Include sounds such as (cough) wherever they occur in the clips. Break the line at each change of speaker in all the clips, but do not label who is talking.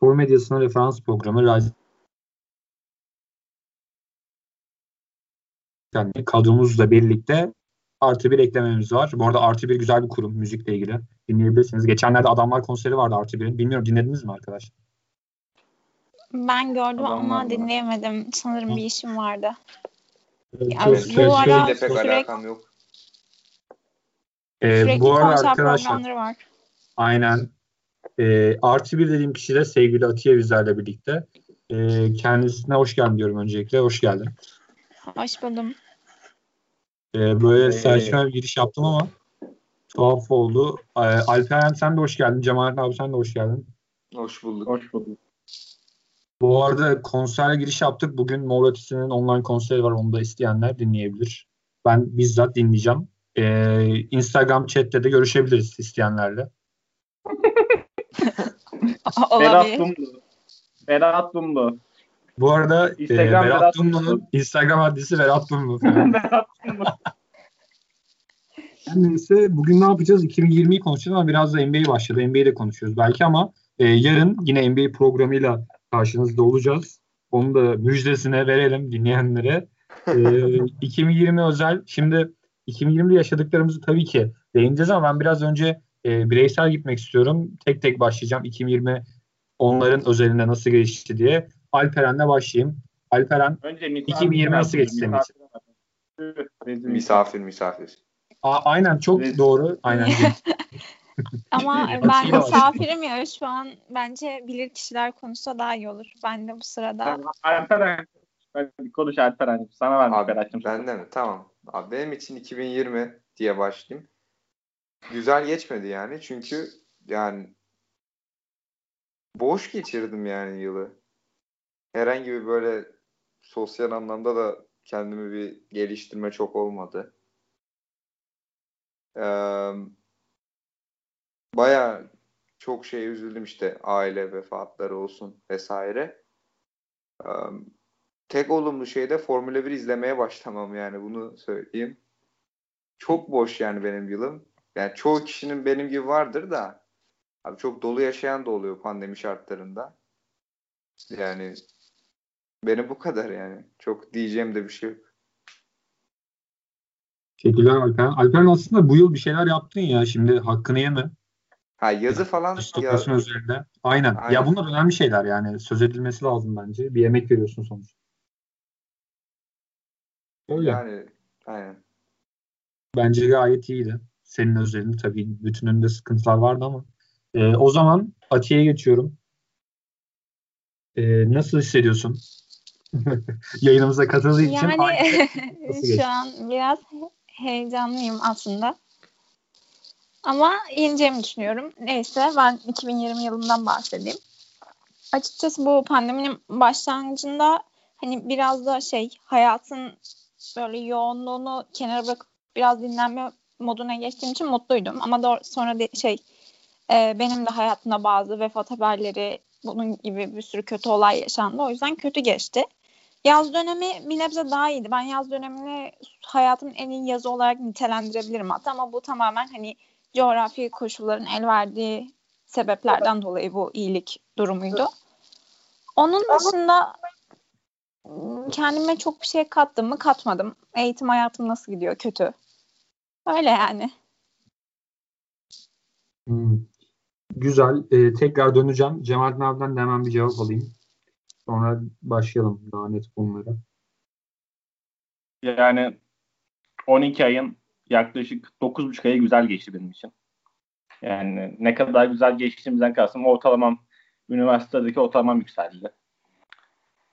spor medyasına referans programı Rise yani kadromuzla birlikte artı bir eklememiz var. Bu arada artı bir güzel bir kurum müzikle ilgili. Dinleyebilirsiniz. Geçenlerde Adamlar konseri vardı artı birin. Bilmiyorum dinlediniz mi arkadaşlar?
Ben gördüm Adamlar ama mı? dinleyemedim. Sanırım bir işim vardı.
Evet, ya, bu ara pek sürekli, alakam yok.
Ee, sürekli bu arada arkadaşlar var. Aynen. E, artı bir dediğim kişi de sevgili Atiye bizlerle birlikte. E, kendisine hoş geldin diyorum öncelikle. Hoş geldin.
Hoş buldum.
E, böyle ee, saçma bir giriş yaptım ama tuhaf oldu. E, Alperen sen de hoş geldin. Cemalet abi sen de hoş geldin.
Hoş bulduk.
Hoş bulduk.
Bu arada konserle giriş yaptık. Bugün Mor online konseri var. Onu da isteyenler dinleyebilir. Ben bizzat dinleyeceğim. Ee, Instagram chatte de görüşebiliriz isteyenlerle.
Berat Dumlu. Berat Dumlu.
Bu arada e, Instagram e, Berat, Berat Dumlu'nun Instagram adresi Berat Dumlu. (laughs) Berat Dumlu. neyse bugün ne yapacağız? 2020'yi konuşacağız ama biraz da NBA başladı. NBA'de konuşuyoruz belki ama e, yarın yine NBA programıyla karşınızda olacağız. Onu da müjdesine verelim dinleyenlere. E, (laughs) 2020 özel. Şimdi 2020'de yaşadıklarımızı tabii ki değineceğiz ama ben biraz önce e, bireysel gitmek istiyorum. Tek tek başlayacağım. 2020 onların özelinde nasıl geçti diye. Alperen'le başlayayım. Alperen Önce 2020 nasıl geçti senin için?
Misafir misafir.
A, aynen çok Rezil. doğru. Aynen. (laughs)
Ama ben misafirim ya şu an bence bilir kişiler konuşsa daha iyi olur. Ben de bu sırada.
Alperen konuş Alperen. Sana mı
Berat'cığım? Ben de mi? Tamam. Abi benim için 2020 diye başlayayım. Güzel geçmedi yani. Çünkü yani boş geçirdim yani yılı. Herhangi bir böyle sosyal anlamda da kendimi bir geliştirme çok olmadı. Ee, Baya çok şey üzüldüm işte aile vefatları olsun vesaire. Ee, tek olumlu şey de Formula 1 izlemeye başlamam yani bunu söyleyeyim. Çok boş yani benim yılım. Yani çoğu kişinin benim gibi vardır da abi çok dolu yaşayan da oluyor pandemi şartlarında. Yani benim bu kadar yani. Çok diyeceğim de bir şey yok.
Teşekkürler Alperen. Alperen aslında bu yıl bir şeyler yaptın ya. Şimdi hakkını yeme.
Ha yazı falan.
Stokasyon üzerinde. Aynen. Aynen. Ya bunlar önemli şeyler yani. Söz edilmesi lazım bence. Bir emek veriyorsun sonuçta.
Öyle. Yani aynen.
Bence gayet iyiydi. Senin özelinde tabii bütününde sıkıntılar vardı ama. Ee, o zaman Atiye'ye geçiyorum. Ee, nasıl hissediyorsun? (laughs) Yayınımıza katıldığı için.
Yani (laughs) şu an biraz heyecanlıyım aslında. Ama yeneceğimi düşünüyorum. Neyse ben 2020 yılından bahsedeyim. Açıkçası bu pandeminin başlangıcında hani biraz da şey hayatın böyle yoğunluğunu kenara bırakıp biraz dinlenme moduna geçtiğim için mutluydum. Ama doğru, sonra de, şey e, benim de hayatımda bazı vefat haberleri bunun gibi bir sürü kötü olay yaşandı. O yüzden kötü geçti. Yaz dönemi bir nebze daha iyiydi. Ben yaz dönemini hayatımın en iyi yazı olarak nitelendirebilirim hatta ama bu tamamen hani coğrafi koşulların el verdiği sebeplerden dolayı bu iyilik durumuydu. Onun dışında kendime çok bir şey kattım mı katmadım. Eğitim hayatım nasıl gidiyor? Kötü. Öyle yani.
Hmm. Güzel. Ee, tekrar döneceğim. Cemal abiden de hemen bir cevap alayım. Sonra başlayalım daha net konulara.
Yani 12 ayın yaklaşık 9,5 ayı güzel geçti benim için. Yani ne kadar güzel geçtiğimizden kastım ortalamam üniversitedeki ortalamam yükseldi.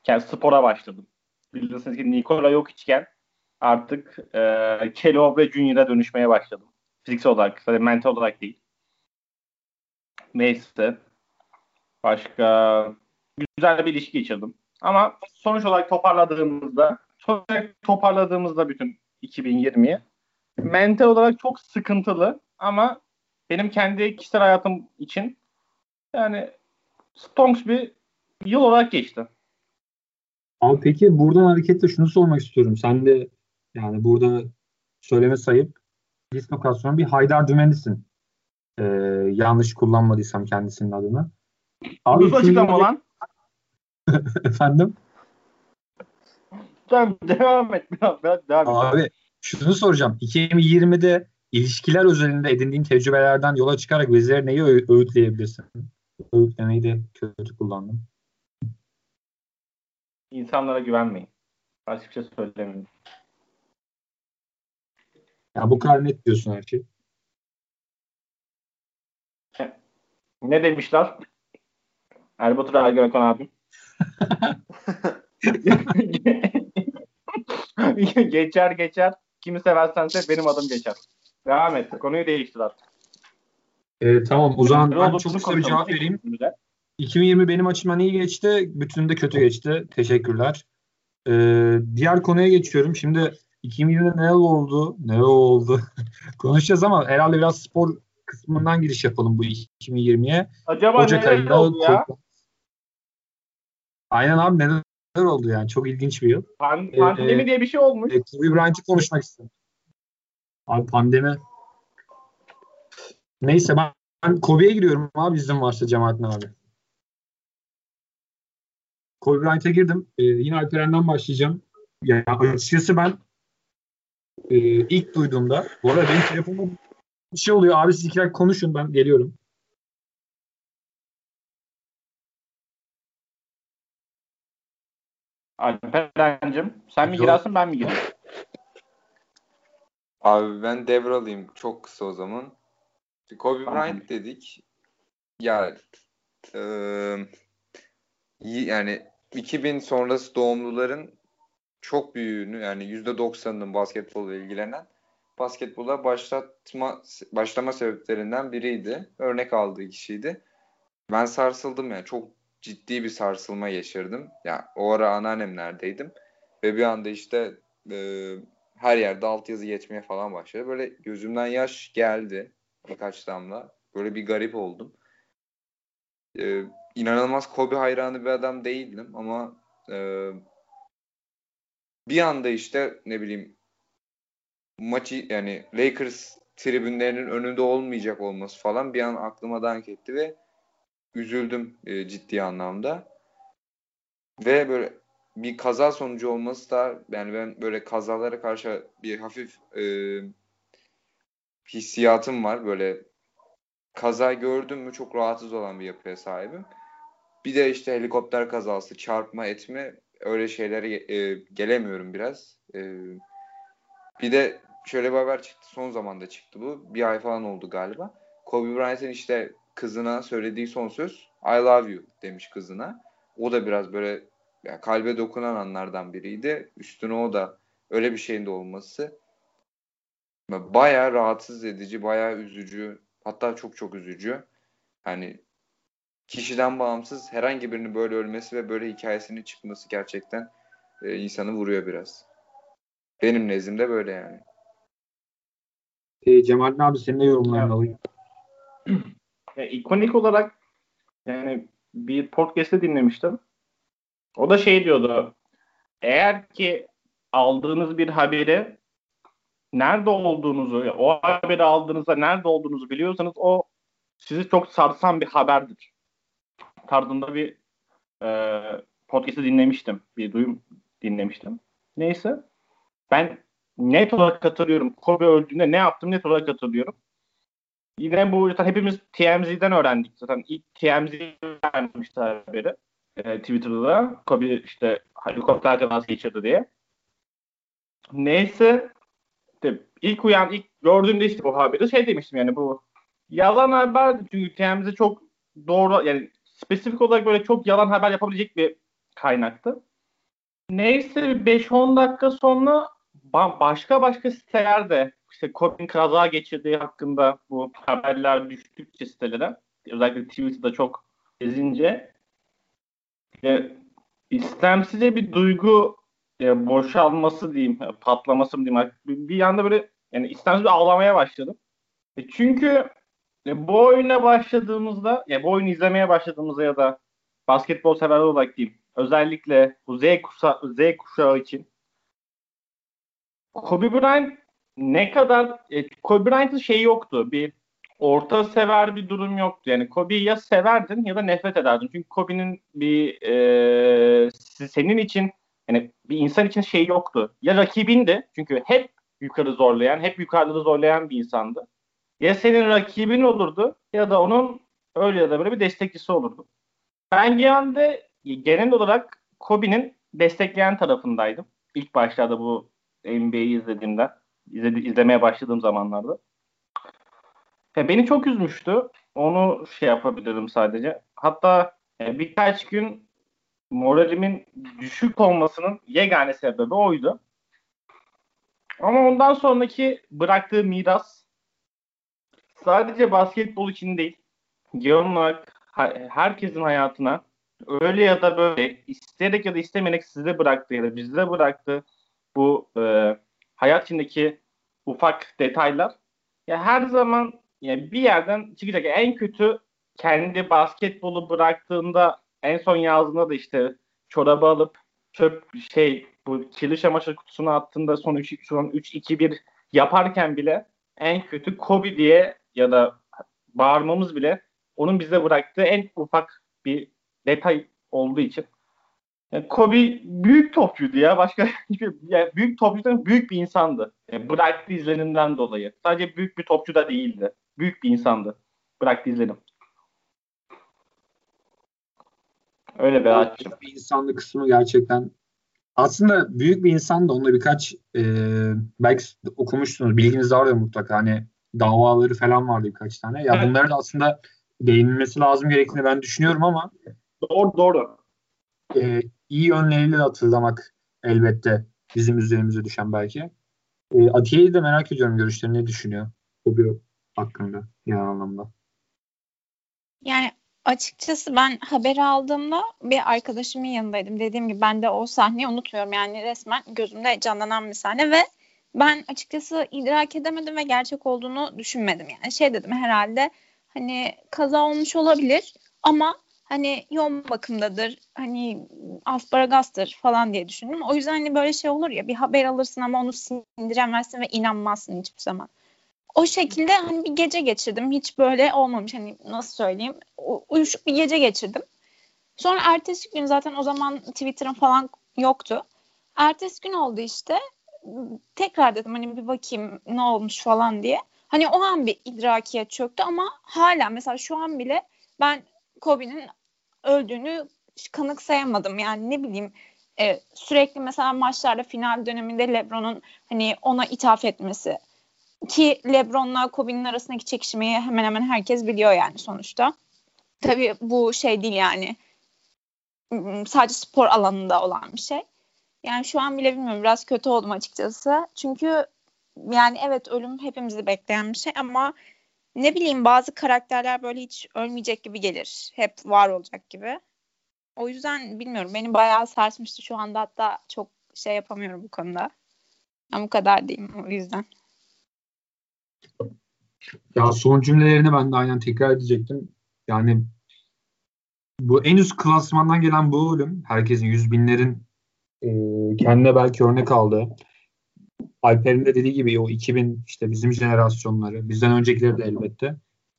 Yani spora başladım. Bilirsiniz ki Nikola yok içken artık e, Kelo ve Junior'a dönüşmeye başladım. Fiziksel olarak, sadece mental olarak değil. Neyse. Başka güzel bir ilişki geçirdim. Ama sonuç olarak toparladığımızda sonuç olarak toparladığımızda bütün 2020'yi mental olarak çok sıkıntılı ama benim kendi kişisel hayatım için yani stonks bir yıl olarak geçti.
Abi peki buradan hareketle şunu sormak istiyorum. Sen de yani burada söyleme sayıp dislokasyon bir Haydar Dümeni'sin. Ee, yanlış kullanmadıysam kendisinin adını.
Abi, Nasıl açıklama lan? (laughs)
Efendim?
Tamam devam et. Devam et.
Abi şunu soracağım. 2020'de ilişkiler özelinde edindiğin tecrübelerden yola çıkarak bizlere neyi öğ- öğütleyebilirsin? Öğütlemeyi de kötü kullandım.
İnsanlara güvenmeyin. Başka bir şey söylemiyorum.
Ya bu kadar net diyorsun her şey.
Ne demişler? Erbatur Ergenekon abim. (laughs) geçer geçer. Kimi seversen sev benim adım geçer. Devam et. Konuyu değiştir artık.
Ee, tamam o zaman ben çok kısa bir cevap vereyim. 2020 benim açımdan iyi geçti. Bütününde kötü geçti. Teşekkürler. Ee, diğer konuya geçiyorum. Şimdi 2020'de neler oldu? Neler oldu? (laughs) Konuşacağız ama herhalde biraz spor kısmından giriş yapalım bu 2020'ye.
Acaba Ocak neler oldu ya?
Aynen abi neler oldu yani. Çok ilginç bir yıl.
Pan- ee, pandemi ee, diye bir şey olmuş.
E, Kobe Bryant'ı konuşmak istedim. Abi pandemi. Neyse ben, ben Kobe'ye giriyorum abi izin varsa Cemalettin abi. Kobe Bryant'a girdim. Ee, yine Alperen'den başlayacağım. Yani açıkçası ben e, ilk duyduğumda bu arada benim telefonum bir şey oluyor. Abi siz iki konuşun ben geliyorum.
Alperen'cim sen mi girersin ben mi gireyim?
Abi ben devralayım çok kısa o zaman. Kobe tamam. Bryant dedik. Ya e, yani 2000 sonrası doğumluların çok büyüğünü yani %90'ının basketbolla ilgilenen basketbola başlatma başlama sebeplerinden biriydi. Örnek aldığı kişiydi. Ben sarsıldım yani çok ciddi bir sarsılma geçirdim. Ya yani o ara anneannemlerdeydim ve bir anda işte e, her yerde altyazı geçmeye falan başladı. Böyle gözümden yaş geldi birkaç damla. Böyle bir garip oldum. Ee, inanılmaz Kobe hayranı bir adam değildim ama e, bir anda işte ne bileyim maçı yani Lakers tribünlerinin önünde olmayacak olması falan bir an aklıma dank etti ve üzüldüm e, ciddi anlamda. Ve böyle bir kaza sonucu olması da yani ben böyle kazalara karşı bir hafif e, hissiyatım var. Böyle kaza gördüm mü çok rahatsız olan bir yapıya sahibim. Bir de işte helikopter kazası, çarpma etme öyle şeylere e, gelemiyorum biraz. E, bir de şöyle bir haber çıktı. Son zamanda çıktı bu. Bir ay falan oldu galiba. Kobe Bryant'ın işte kızına söylediği son söz I love you demiş kızına. O da biraz böyle yani kalbe dokunan anlardan biriydi. Üstüne o da öyle bir şeyin de olması baya rahatsız edici, baya üzücü, hatta çok çok üzücü. Hani kişiden bağımsız herhangi birinin böyle ölmesi ve böyle hikayesinin çıkması gerçekten e, insanı vuruyor biraz. Benim nezdimde böyle yani.
E, Cemal abi senin de yorumlarını alayım.
Ya, ikonik olarak yani bir podcast'te dinlemiştim. O da şey diyordu. Eğer ki aldığınız bir haberi nerede olduğunuzu, o haberi aldığınızda nerede olduğunuzu biliyorsanız o sizi çok sarsan bir haberdir. Tarzında bir e, podcast'ı dinlemiştim. Bir duyum dinlemiştim. Neyse. Ben net olarak katılıyorum. Kobe öldüğünde ne yaptım net olarak katılıyorum. Yine bu zaten hepimiz TMZ'den öğrendik. Zaten ilk TMZ vermişti haberi. E, Twitter'da. Kobe işte helikopter kazası geçirdi diye. Neyse işte ilk uyan ilk gördüğümde işte bu haberi şey demiştim yani bu yalan haber çünkü TMZ çok doğru yani spesifik olarak böyle çok yalan haber yapabilecek bir kaynaktı. Neyse 5-10 dakika sonra başka başka sitelerde işte Kobe'nin kaza geçirdiği hakkında bu haberler düştükçe sitelere özellikle Twitter'da çok gezince e, istemsizce bir duygu e, boşalması diyeyim, patlaması mı diyeyim. Bir, bir yanda böyle yani istemsiz bir ağlamaya başladım. E çünkü e, bu oyuna başladığımızda, ya bu oyunu izlemeye başladığımızda ya da basketbol severler olarak diyeyim. Özellikle bu Z, kuşa, Z kuşağı için Kobe Bryant ne kadar e, Kobe Bryant'ın şeyi yoktu. Bir orta sever bir durum yoktu. Yani Kobe'yi ya severdin ya da nefret ederdin. Çünkü Kobe'nin bir e, senin için yani bir insan için şey yoktu. Ya rakibindi çünkü hep yukarı zorlayan, hep yukarıda zorlayan bir insandı. Ya senin rakibin olurdu ya da onun öyle ya da böyle bir destekçisi olurdu. Ben genelde genel olarak Kobe'nin destekleyen tarafındaydım. İlk başlarda bu NBA'yi izlediğimde, izledi, izlemeye başladığım zamanlarda. Ya beni çok üzmüştü. Onu şey yapabilirim sadece. Hatta e, birkaç gün moralimin düşük olmasının yegane sebebi oydu. Ama ondan sonraki bıraktığı miras sadece basketbol için değil, genel olarak herkesin hayatına öyle ya da böyle isteyerek ya da istemeyerek size bıraktı ya da bizde bıraktı bu e, hayat içindeki ufak detaylar ya her zaman yani bir yerden çıkacak. En kötü kendi basketbolu bıraktığında en son yazdığında da işte çorabı alıp çöp şey bu kirli çamaşır kutusuna attığında son 3 son 3 2 1 yaparken bile en kötü Kobe diye ya da bağırmamız bile onun bize bıraktığı en ufak bir detay olduğu için. Yani Kobe büyük topçuydu ya. Başka (laughs) hiçbir yani büyük topçudan büyük bir insandı. Yani bıraktığı izlenimden dolayı. Sadece büyük bir topçu da değildi. Büyük bir insandı. Bıraktığı izlenim. Öyle bir açım.
Bir insanlı kısmı gerçekten aslında büyük bir insan da onunla birkaç e, belki okumuşsunuz bilginiz vardır mutlaka hani davaları falan vardı birkaç tane. Ya evet. bunların da aslında değinilmesi lazım gerektiğini ben düşünüyorum ama
doğru doğru.
E, iyi yönleriyle hatırlamak elbette bizim üzerimize düşen belki. E, Atiye'yi de merak ediyorum görüşlerini ne düşünüyor bu bir hakkında genel anlamda.
Yani açıkçası ben haberi aldığımda bir arkadaşımın yanındaydım. Dediğim gibi ben de o sahneyi unutmuyorum. Yani resmen gözümde canlanan bir sahne ve ben açıkçası idrak edemedim ve gerçek olduğunu düşünmedim. Yani şey dedim herhalde hani kaza olmuş olabilir ama hani yoğun bakımdadır hani asparagastır falan diye düşündüm. O yüzden hani böyle şey olur ya bir haber alırsın ama onu sindiremezsin ve inanmazsın hiçbir zaman. O şekilde hani bir gece geçirdim. Hiç böyle olmamış hani nasıl söyleyeyim uyuşuk bir gece geçirdim. Sonra ertesi gün zaten o zaman Twitter'ım falan yoktu. Ertesi gün oldu işte. Tekrar dedim hani bir bakayım ne olmuş falan diye. Hani o an bir idrakiyet çöktü ama hala mesela şu an bile ben Kobe'nin öldüğünü kanıksayamadım. Yani ne bileyim e, sürekli mesela maçlarda final döneminde LeBron'un hani ona ithaf etmesi ki LeBron'la Kobe'nin arasındaki çekişmeyi hemen hemen herkes biliyor yani sonuçta. Tabii bu şey değil yani sadece spor alanında olan bir şey. Yani şu an bile bilmiyorum biraz kötü oldum açıkçası. Çünkü yani evet ölüm hepimizi bekleyen bir şey ama ne bileyim bazı karakterler böyle hiç ölmeyecek gibi gelir. Hep var olacak gibi. O yüzden bilmiyorum beni bayağı sarsmıştı şu anda hatta çok şey yapamıyorum bu konuda. Ama bu kadar diyeyim o yüzden.
Ya son cümlelerini ben de aynen tekrar edecektim. Yani bu en üst klasmandan gelen bu ölüm herkesin yüz binlerin e, kendine belki örnek aldığı Alper'in de dediği gibi o 2000 işte bizim jenerasyonları bizden öncekileri de elbette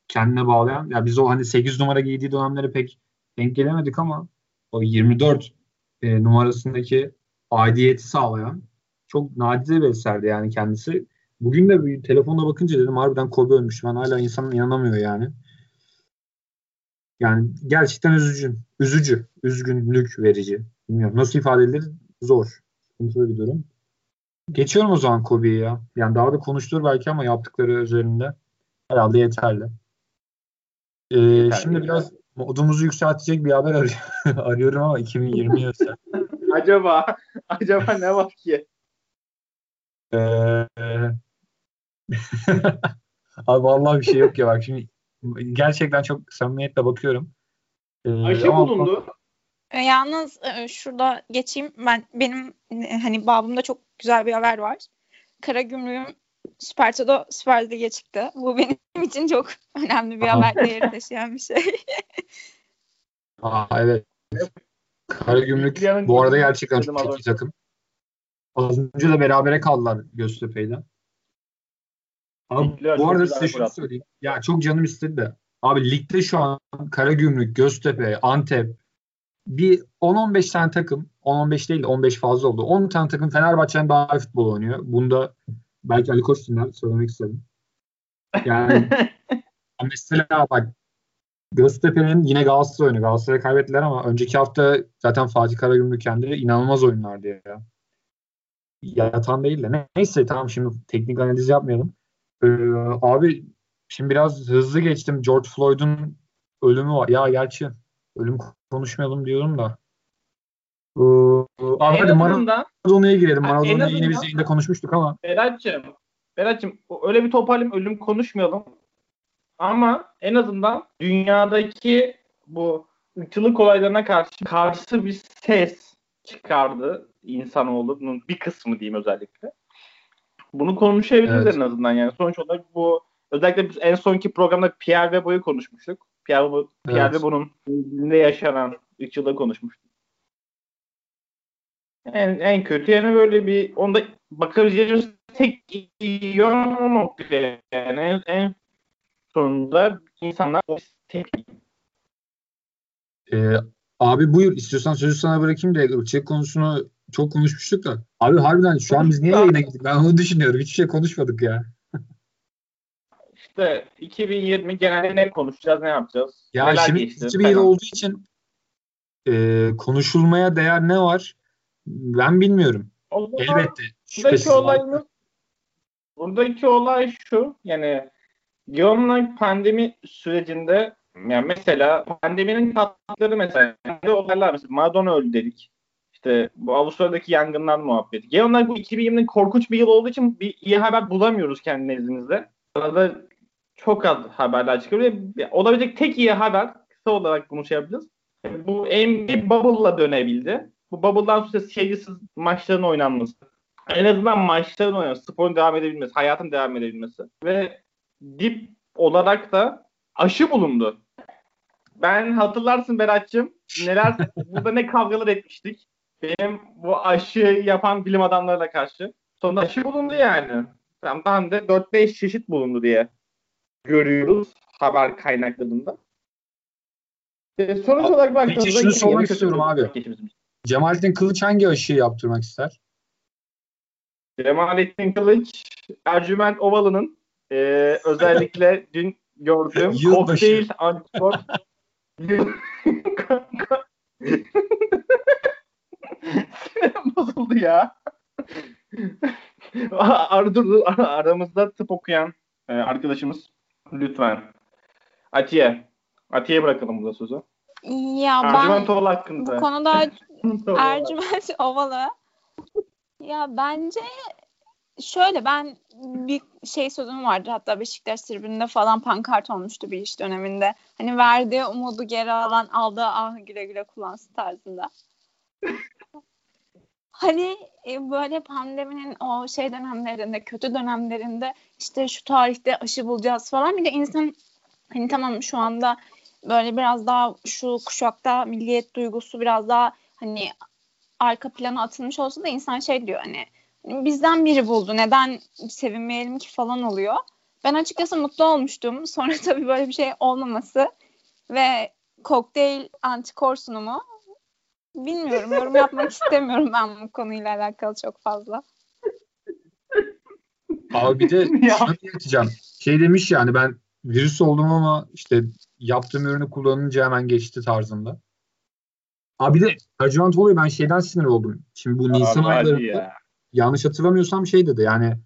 kendine bağlayan ya biz o hani 8 numara giydiği dönemlere pek denk gelemedik ama o 24 e, numarasındaki aidiyeti sağlayan çok nadide bir eserdi yani kendisi. Bugün de bir telefonla bakınca dedim harbiden Kobe ölmüş. Ben hala insanın inanamıyor yani. Yani gerçekten üzücü. Üzücü. Üzgünlük verici. Bilmiyorum. Nasıl ifade edilir? Zor. Sıkıntılı bir durum. Geçiyorum o zaman Kobe'yi ya. Yani daha da konuşulur belki ama yaptıkları üzerinde herhalde yeterli. Ee, yeterli şimdi yeterli. biraz modumuzu yükseltecek bir haber ar- (laughs) arıyorum ama 2020 özel. (laughs)
acaba acaba ne var ki?
Ee, (laughs) Abi vallahi bir şey yok ya bak şimdi gerçekten çok samimiyetle bakıyorum.
Ee, Ayşe ama... bulundu.
E, yalnız e, şurada geçeyim ben benim e, hani babımda çok güzel bir haber var. Kara Gümrük'ün Sparta'da Süper Lig'e çıktı. Bu benim (laughs) için çok önemli bir haber değeri taşıyan bir şey. (laughs)
Aa, evet. Kara Gümrük bu arada gerçekten çok iyi takım. Az önce de berabere kaldılar Göztepe'yle. Abi, bu arada size şunu söyleyeyim. Ya çok canım istedi de. Abi ligde şu an Karagümrük, Göztepe, Antep bir 10-15 tane takım 10-15 değil de 15 fazla oldu. 10 tane takım Fenerbahçe'nin daha iyi futbol oynuyor. Bunda belki Ali Koç dinler söylemek istedim. Yani (laughs) mesela bak Göztepe'nin yine Galatasaray oyunu. Galatasaray kaybettiler ama önceki hafta zaten Fatih Karagümrük kendi inanılmaz oyunlardı ya. Yatan değil de. Neyse tamam şimdi teknik analiz yapmayalım. Ee, abi şimdi biraz hızlı geçtim. George Floyd'un ölümü var. Ya gerçi ölüm konuşmayalım diyorum da. Ee, abi hadi Maradona'ya girelim. Maradona'yı yine biz yayında konuşmuştuk ama.
Berat'cığım, Berat'cığım öyle bir toparlayayım ölüm konuşmayalım. Ama en azından dünyadaki bu ırkçılık olaylarına karşı karşı bir ses çıkardı insanoğlu. Bunun bir kısmı diyeyim özellikle. Bunu konuşabiliriz evet. en azından yani. Sonuç olarak bu özellikle biz en sonki programda Pierre Webo'yu konuşmuştuk. Pierre, Pierre evet. Webo'nun dilinde yaşanan ırkçılığı konuşmuştuk. En, en kötü yani böyle bir onda bakabileceğimiz tek yön o nokta yani en, en sonunda insanlar tepki.
Ee, abi buyur istiyorsan sözü sana bırakayım da ırkçılık konusunu çok konuşmuştuk da. Abi harbiden şu an biz niye yayına gittik? Ben onu düşünüyorum. Hiçbir şey konuşmadık ya.
İşte 2020 genelde ne konuşacağız, ne yapacağız?
Ya Neler şimdi geçti, bir yıl olduğu için e, konuşulmaya değer ne var? Ben bilmiyorum.
Allah, Elbette. Buradaki olayımız buradaki olay şu yani Yoğunluk pandemi sürecinde yani mesela pandeminin tatları mesela olaylar mesela Maradona öldü dedik. İşte bu Avustralya'daki yangınlar muhabbeti. Genel olarak bu 2020'nin korkunç bir yıl olduğu için bir iyi haber bulamıyoruz kendi nezdimizde. Arada çok az haberler çıkıyor. Olabilecek tek iyi haber kısa olarak bunu şey yapacağız. Bu NBA Bubble'la dönebildi. Bu Bubble'dan sonra seyircisiz maçların oynanması. En azından maçların oynanması, sporun devam edebilmesi, hayatın devam edebilmesi. Ve dip olarak da aşı bulundu. Ben hatırlarsın Berat'cığım neler (laughs) burada ne kavgalar etmiştik. Benim bu aşı yapan bilim adamlarına karşı. Sonunda aşı bulundu yani. Ben de 4-5 çeşit bulundu diye görüyoruz haber kaynaklarında. E, sonuç abi, olarak baktığımızda...
Peki şunu sormak istiyorum abi. Cemalettin Kılıç hangi aşıyı yaptırmak ister?
Cemalettin Kılıç Ercüment Ovalı'nın ee, özellikle (laughs) dün gördüğüm kokteyl antikor bozuldu ya. Ar dur, dur, aramızda tıp okuyan e, arkadaşımız lütfen. Atiye. Atiye bırakalım burada sözü.
Ya Ercüment ben Ovalı hakkında. bu konuda (laughs) Ercüment Ovalı ya bence şöyle ben bir şey sözüm vardır hatta Beşiktaş tribününde falan pankart olmuştu bir iş döneminde. Hani verdiği umudu geri alan aldığı ah güle güle kullansın tarzında. Hani e, böyle pandeminin o şey dönemlerinde kötü dönemlerinde işte şu tarihte aşı bulacağız falan bir de insan hani tamam şu anda böyle biraz daha şu kuşakta milliyet duygusu biraz daha hani arka plana atılmış olsa da insan şey diyor hani bizden biri buldu neden sevinmeyelim ki falan oluyor. Ben açıkçası mutlu olmuştum. Sonra (laughs) tabii böyle bir şey olmaması ve kokteyl antikor sunumu bilmiyorum yorum yapmak istemiyorum ben bu konuyla alakalı çok fazla.
Abi bir de (laughs) şunu diyeceğim. Şey demiş yani ben virüs oldum ama işte yaptığım ürünü kullanınca hemen geçti tarzında. Abi de Hacıvant oluyor ben şeyden sinir oldum. Şimdi bu Nisan aylarında yanlış hatırlamıyorsam şey dedi yani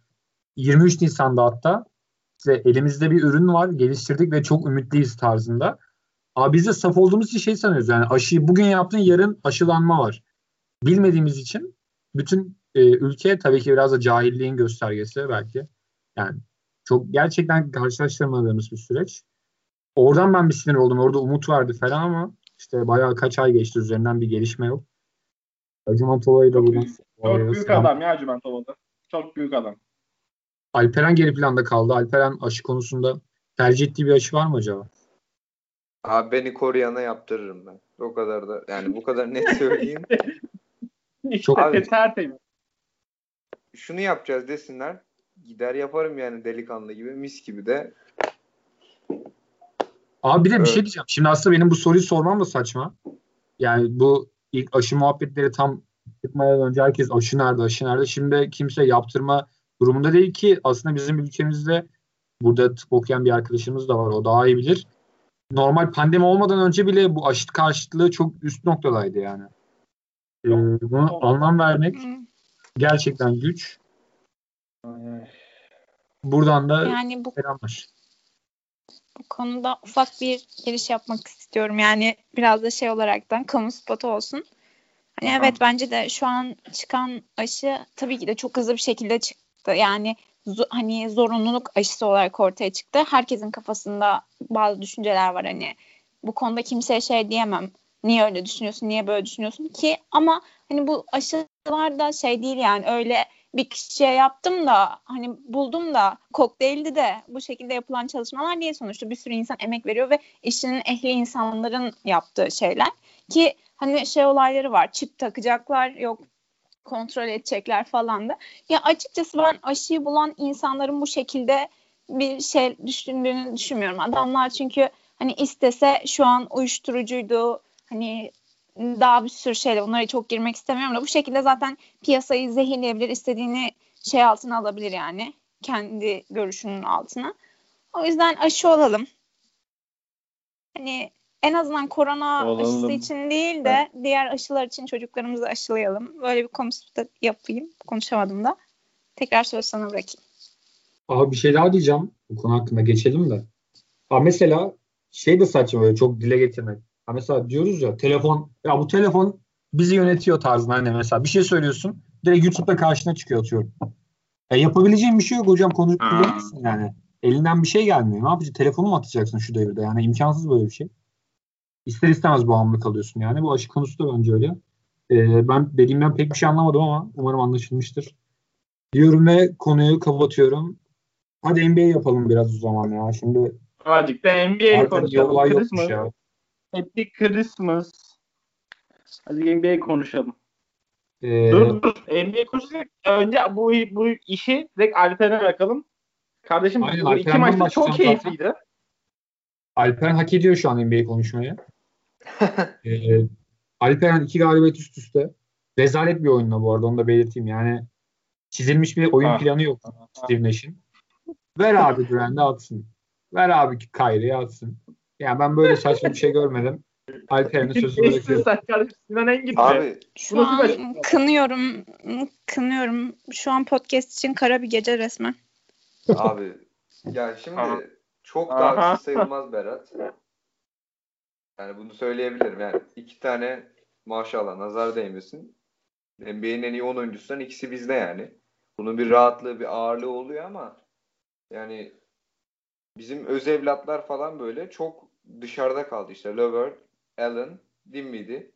23 Nisan'da hatta işte elimizde bir ürün var geliştirdik ve çok ümitliyiz tarzında. Abi biz de saf olduğumuz için şey sanıyoruz yani aşıyı bugün yaptın yarın aşılanma var. Bilmediğimiz için bütün e, ülke tabii ki biraz da cahilliğin göstergesi belki. Yani çok gerçekten karşılaştırmadığımız bir süreç. Oradan ben bir sinir oldum. Orada umut vardı falan ama işte bayağı kaç ay geçti üzerinden bir gelişme yok. Acıman Tova'yı da buradan
çok büyük adam ya Cüment Ova'da. Çok büyük adam.
Alperen geri planda kaldı. Alperen aşı konusunda tercih ettiği bir aşı var mı acaba?
Abi beni koruyana yaptırırım ben. O kadar da yani bu kadar net (laughs) söyleyeyim.
Çok abi, tertemiz.
Şunu yapacağız desinler. gider yaparım yani delikanlı gibi mis gibi de.
Abi bir de bir şey diyeceğim. Şimdi aslında benim bu soruyu sormam da saçma. Yani bu ilk aşı muhabbetleri tam çıkmadan önce herkes aşı nerede aşı nerede. Şimdi kimse yaptırma durumunda değil ki aslında bizim ülkemizde burada tıp okuyan bir arkadaşımız da var. O daha iyi bilir. Normal pandemi olmadan önce bile bu aşı karşıtlığı çok üst noktadaydı yani. Ee, bunu anlam vermek gerçekten güç. Buradan da yani bu, selamlar.
Bu konuda ufak bir giriş yapmak istiyorum. Yani biraz da şey olaraktan kamu spotu olsun. Hani evet bence de şu an çıkan aşı tabii ki de çok hızlı bir şekilde çıktı. Yani hani zorunluluk aşısı olarak ortaya çıktı. Herkesin kafasında bazı düşünceler var. Hani bu konuda kimseye şey diyemem. Niye öyle düşünüyorsun, niye böyle düşünüyorsun ki? Ama hani bu aşılar da şey değil yani. Öyle bir kişiye yaptım da hani buldum da kokteyldi de bu şekilde yapılan çalışmalar diye sonuçta. Bir sürü insan emek veriyor ve işinin ehli insanların yaptığı şeyler. Ki hani şey olayları var. Çip takacaklar. Yok kontrol edecekler falan da. Ya açıkçası ben aşıyı bulan insanların bu şekilde bir şey düşündüğünü düşünmüyorum. Adamlar çünkü hani istese şu an uyuşturucuydu hani daha bir sürü şeyle bunlara çok girmek istemiyorum da bu şekilde zaten piyasayı zehirleyebilir istediğini şey altına alabilir yani kendi görüşünün altına. O yüzden aşı olalım. Hani en azından korona olalım. aşısı için değil de evet. diğer aşılar için çocuklarımızı aşılayalım. Böyle bir konuşma yapayım. Konuşamadım da. Tekrar söz sana bırakayım.
Abi bir şey daha diyeceğim. Bu konu hakkında geçelim de. Abi mesela şey de saçma böyle çok dile getirmek. Ha mesela diyoruz ya telefon ya bu telefon bizi yönetiyor tarzında hani mesela bir şey söylüyorsun direkt YouTube'da karşına çıkıyor atıyorum. Ya yapabileceğin bir şey yok hocam konuşup yani. Elinden bir şey gelmiyor. Ne yapacaksın? Telefonu mu atacaksın şu devirde? Yani imkansız böyle bir şey. İster istemez bağımlı kalıyorsun yani. Bu aşı konusu da bence öyle. Ee, ben dediğimden pek bir şey anlamadım ama umarım anlaşılmıştır. Diyorum ve konuyu kapatıyorum. Hadi NBA yapalım biraz o zaman ya. Şimdi
Azıcık da NBA konuşalım. Christmas. Ya. Happy Christmas. Hadi NBA konuşalım. Ee, dur dur. NBA konuşalım. Önce bu, bu işi direkt Alper'e bırakalım. Kardeşim Aynen, bu iki maçta çok keyifliydi. Zaten.
Alper hak ediyor şu an NBA konuşmayı. Ee, Alperen iki galibiyet üst üste. Rezalet bir oyunla bu arada onu da belirteyim. Yani çizilmiş bir oyun ha. planı yok Steve Nash'in. Ver abi Duran'ı atsın. Ver abi Kyrie'yi atsın. Yani ben böyle saçma bir şey görmedim. Alperen'in sözü
bırakıyorum. Abi şu an kınıyorum. Kınıyorum. Şu an podcast için kara bir gece resmen.
Abi ya şimdi çok daha sayılmaz Berat. Yani bunu söyleyebilirim. Yani iki tane maşallah nazar değmesin. NBA'nin en iyi 10 oyuncusundan ikisi bizde yani. Bunun bir rahatlığı, bir ağırlığı oluyor ama yani bizim öz evlatlar falan böyle çok dışarıda kaldı işte. Levert, Allen, Dinwiddie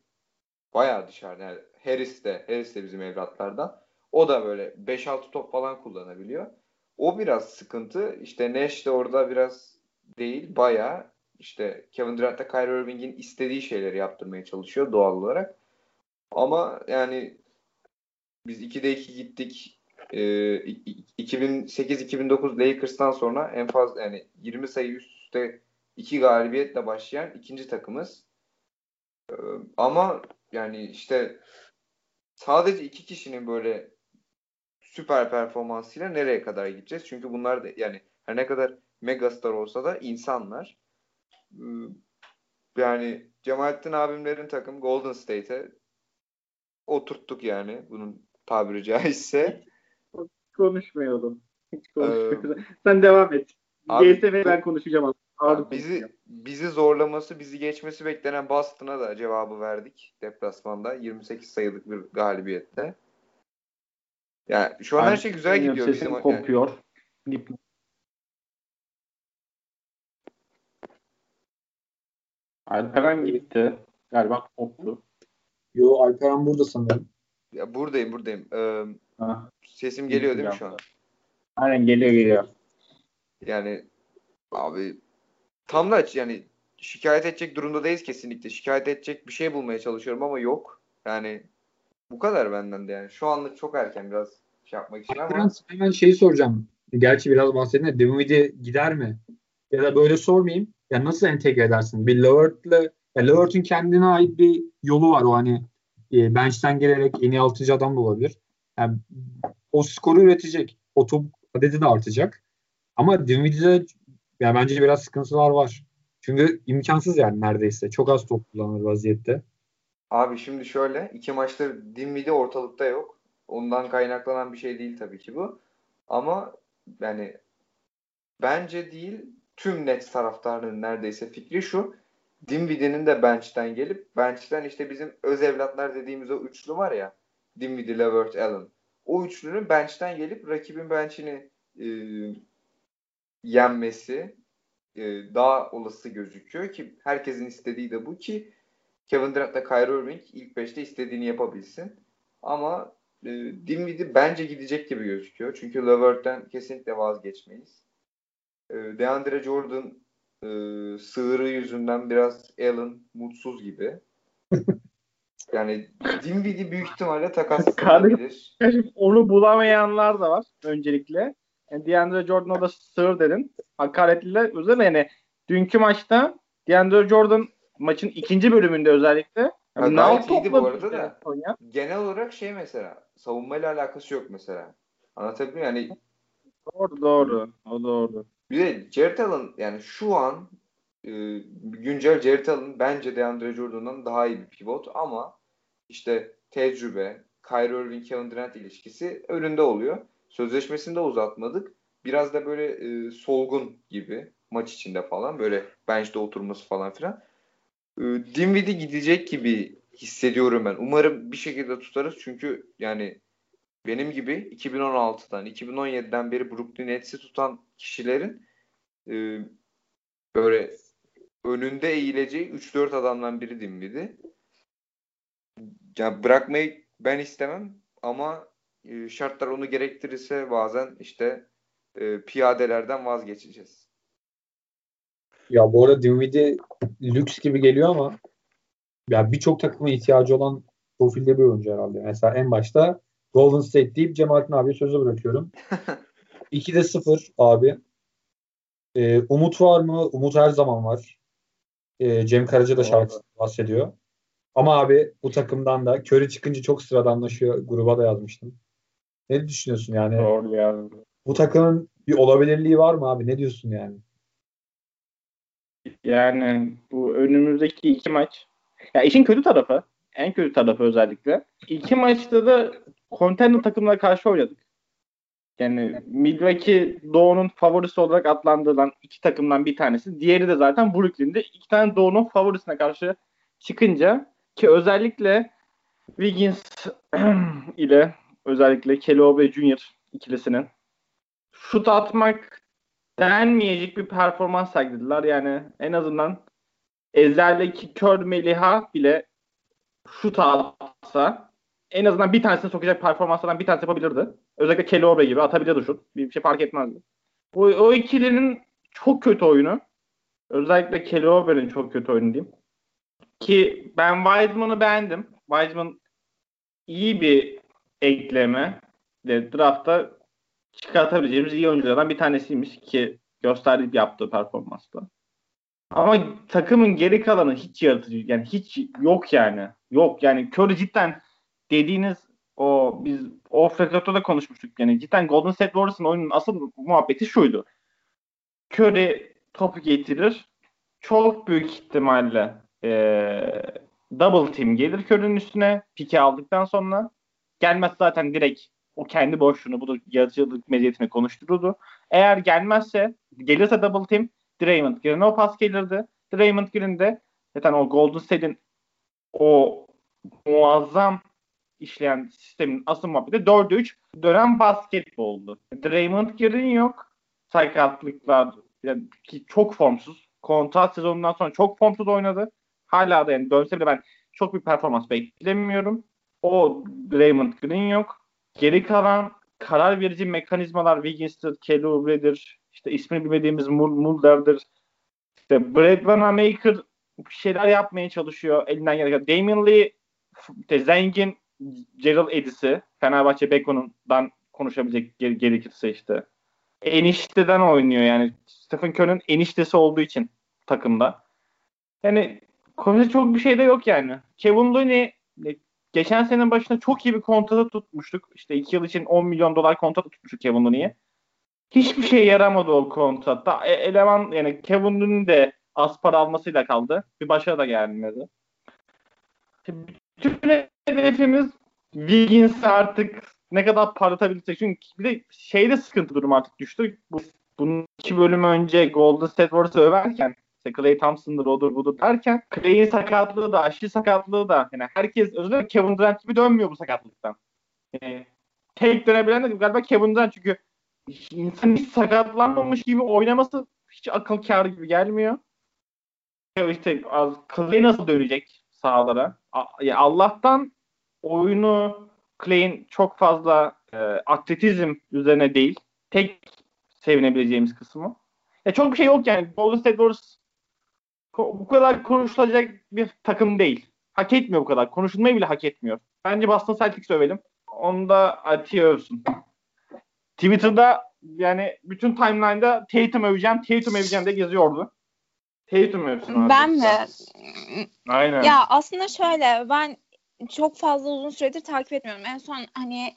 bayağı dışarıda. Yani Harris de, Harris de bizim evlatlardan. O da böyle 5-6 top falan kullanabiliyor. O biraz sıkıntı. İşte Nash de orada biraz değil. Bayağı işte Kevin Durant da Kyrie Irving'in istediği şeyleri yaptırmaya çalışıyor doğal olarak. Ama yani biz 2'de 2 gittik. Ee, 2008-2009 Lakers'tan sonra en fazla yani 20 sayı üst üste 2 galibiyetle başlayan ikinci takımız. Ee, ama yani işte sadece iki kişinin böyle süper performansıyla nereye kadar gideceğiz? Çünkü bunlar da yani her ne kadar megastar olsa da insanlar. Ee, yani Cemalettin abimlerin takım Golden State'e oturttuk yani bunun tabiri caizse.
Konuşmayalım. Hiç konuşmayalım. Ee, Sen devam et. GSM'ye ben konuşacağım.
Abi bizi bizi zorlaması, bizi geçmesi beklenen Boston'a da cevabı verdik deplasmanda 28 sayılık bir galibiyette. Yani şu an her şey güzel gidiyor
bizim. kopuyor. Yani. Alperen gitti. Galiba koptu.
Yo Alperen burada sanırım.
Ya buradayım buradayım. Ee, sesim geliyor değil mi şu an?
Aynen geliyor geliyor.
Yani abi tam da yani şikayet edecek durumda kesinlikle. Şikayet edecek bir şey bulmaya çalışıyorum ama yok. Yani bu kadar benden de yani. Şu anlık çok erken biraz şey yapmak için ama.
Hemen şeyi soracağım. gerçi biraz bahsettin de Dinwiddie gider mi? Ya da böyle sormayayım. Ya nasıl entegre edersin? Bir Levert'le ya Levert'ün kendine ait bir yolu var o hani e, bench'ten gelerek en iyi altıcı adam da olabilir. Yani o skoru üretecek. O top adedi de artacak. Ama Dinwiddie'de yani bence biraz sıkıntılar var. Çünkü imkansız yani neredeyse. Çok az top kullanır vaziyette.
Abi şimdi şöyle iki maçtır Dinwiddie ortalıkta yok. Ondan kaynaklanan bir şey değil tabii ki bu. Ama yani bence değil tüm net taraftarının neredeyse fikri şu. Dinwiddie'nin de bench'ten gelip bench'ten işte bizim öz evlatlar dediğimiz o üçlü var ya Dinwiddie, Levert, Allen. O üçlünün bench'ten gelip rakibin bench'ini e, yenmesi e, daha olası gözüküyor ki herkesin istediği de bu ki Kevin Durant ile Kyrie Irving ilk 5'te istediğini yapabilsin. Ama e, Dinwiddie bence gidecek gibi gözüküyor. Çünkü Levert'ten kesinlikle vazgeçmeyiz. E, DeAndre Jordan e, sığırı yüzünden biraz Allen mutsuz gibi. (laughs) Yani Dinwiddie büyük ihtimalle takaslanabilir. (laughs)
Onu bulamayanlar da var öncelikle. Yani DeAndre Jordan'a da sığır dedin. Hakaretliler üzerine yani dünkü maçta DeAndre Jordan maçın ikinci bölümünde özellikle
yani gayet iyiydi bu arada da. Sonya. Genel olarak şey mesela savunmayla alakası yok mesela. Anlatabiliyor muyum? Yani
Doğru doğru. O doğru.
Bir de Jared Allen yani şu an e, güncel Jared Allen bence DeAndre Jordan'dan daha iyi bir pivot ama işte tecrübe, Kyrie Irving, Kevin Durant ilişkisi önünde oluyor. Sözleşmesini de uzatmadık. Biraz da böyle e, solgun gibi maç içinde falan böyle bench'te oturması falan filan. E, Dinwiddie gidecek gibi hissediyorum ben. Umarım bir şekilde tutarız çünkü yani benim gibi 2016'dan 2017'den beri Brooklyn Nets'i tutan kişilerin e, böyle önünde eğileceği 3-4 adamdan biri Dinwiddie. Yani bırakmayı ben istemem ama e, şartlar onu gerektirirse bazen işte e, piyadelerden vazgeçeceğiz.
Ya bu arada Dinwiddie lüks gibi geliyor ama ya birçok takıma ihtiyacı olan profilde bir oyuncu herhalde. Mesela en başta Golden State deyip Cemalettin abiye sözü bırakıyorum. (laughs) 2'de 0 abi. Ee, umut var mı? Umut her zaman var. Ee, Cem Karaca da şarkısı bahsediyor. Ama abi bu takımdan da Curry çıkınca çok sıradanlaşıyor. Gruba da yazmıştım. Ne düşünüyorsun yani?
Doğru yani.
Bu takımın bir olabilirliği var mı abi? Ne diyorsun yani?
Yani bu önümüzdeki iki maç. Ya işin kötü tarafı, en kötü tarafı özellikle. İki maçta da contender takımlara karşı oynadık. Yani Milwaukee Doğu'nun favorisi olarak adlandırılan iki takımdan bir tanesi. Diğeri de zaten Brooklyn'de. iki tane Doğu'nun favorisine karşı çıkınca ki özellikle Wiggins (clears throat) ile özellikle Kelly Jr. ikilisinin şut atmak denmeyecek bir performans sergilediler. Yani en azından Ezel'deki kör Meliha bile şut atsa en azından bir tanesini sokacak performanslardan bir tanesi yapabilirdi. Özellikle Kelly Oubre gibi atabilirdi şut. Bir şey fark etmezdi. O, o ikilinin çok kötü oyunu. Özellikle Kelly Oubre'nin çok kötü oyunu diyeyim. Ki ben Wiseman'ı beğendim. Wiseman iyi bir ekleme. Draftta çıkartabileceğimiz iyi oyunculardan bir tanesiymiş ki gösterdiği yaptığı performansta. Ama takımın geri kalanı hiç yaratıcı yani hiç yok yani. Yok yani Curry cidden dediğiniz o biz o Frekat'ta da konuşmuştuk yani cidden Golden State Warriors'ın oyunun asıl muhabbeti şuydu. Curry topu getirir. Çok büyük ihtimalle e, double team gelir Curry'nin üstüne pike aldıktan sonra gelmez zaten direkt o kendi boşluğunu bu da yaratıcılık meziyetini konuştururdu. Eğer gelmezse gelirse double team Draymond Green'e o pas gelirdi. Draymond Green de zaten o Golden State'in o muazzam işleyen sistemin asıl muhabbeti 4'e 3 dönem basketboldu. Draymond Green yok. Sakatlıklar yani ki çok formsuz. Kontrat sezonundan sonra çok formsuz oynadı. Hala da yani dönse bile ben çok bir performans beklemiyorum. O Draymond Green yok. Geri kalan karar verici mekanizmalar Wiggins'tir, Kelly Oubre'dir, işte ismini bilmediğimiz Mulder'dir. İşte Brad Wanamaker bir şeyler yapmaya çalışıyor elinden gelirken. Damian Lee işte zengin Gerald Edis'i Fenerbahçe Beko'nundan konuşabilecek gerekirse işte. enişteden oynuyor yani. Stephen Curry'nin eniştesi olduğu için takımda. Yani konuşacak çok bir şey de yok yani. Kevin Looney e, geçen senenin başında çok iyi bir kontratı tutmuştuk. İşte iki yıl için 10 milyon dolar kontrat tutmuştuk Kevin Looney'e. Hiçbir şey yaramadı o kontratta. E, eleman yani Kevin Looney'nin de az para almasıyla kaldı. Bir başa da gelmedi. Bütün hedefimiz Wiggins artık ne kadar parlatabilecek. Çünkü bir de şeyde sıkıntı durum artık düştü. Bu, bunun iki bölüm önce Golden State Warriors'ı överken işte Clay Thompson'dır odur budur derken Clay'in sakatlığı da Aşil sakatlığı da yani herkes özellikle Kevin Durant gibi dönmüyor bu sakatlıktan. Yani tek dönebilen de galiba Kevin Durant çünkü insan hiç sakatlanmamış gibi oynaması hiç akıl kârı gibi gelmiyor. İşte Clay nasıl dönecek sahalara? Allah'tan oyunu Clay'in çok fazla e, atletizm üzerine değil. Tek sevinebileceğimiz kısmı. Ya çok bir şey yok yani. Golden State Warriors bu kadar konuşulacak bir takım değil. Hak etmiyor bu kadar. Konuşulmayı bile hak etmiyor. Bence Boston Celtics övelim. Onu da Atiye övsün. Twitter'da yani bütün timeline'da Tatum öveceğim, Tatum öveceğim de geziyordu. Tatum övsün.
Ben mi?
Aynen.
Ya aslında şöyle ben çok fazla uzun süredir takip etmiyorum. En son hani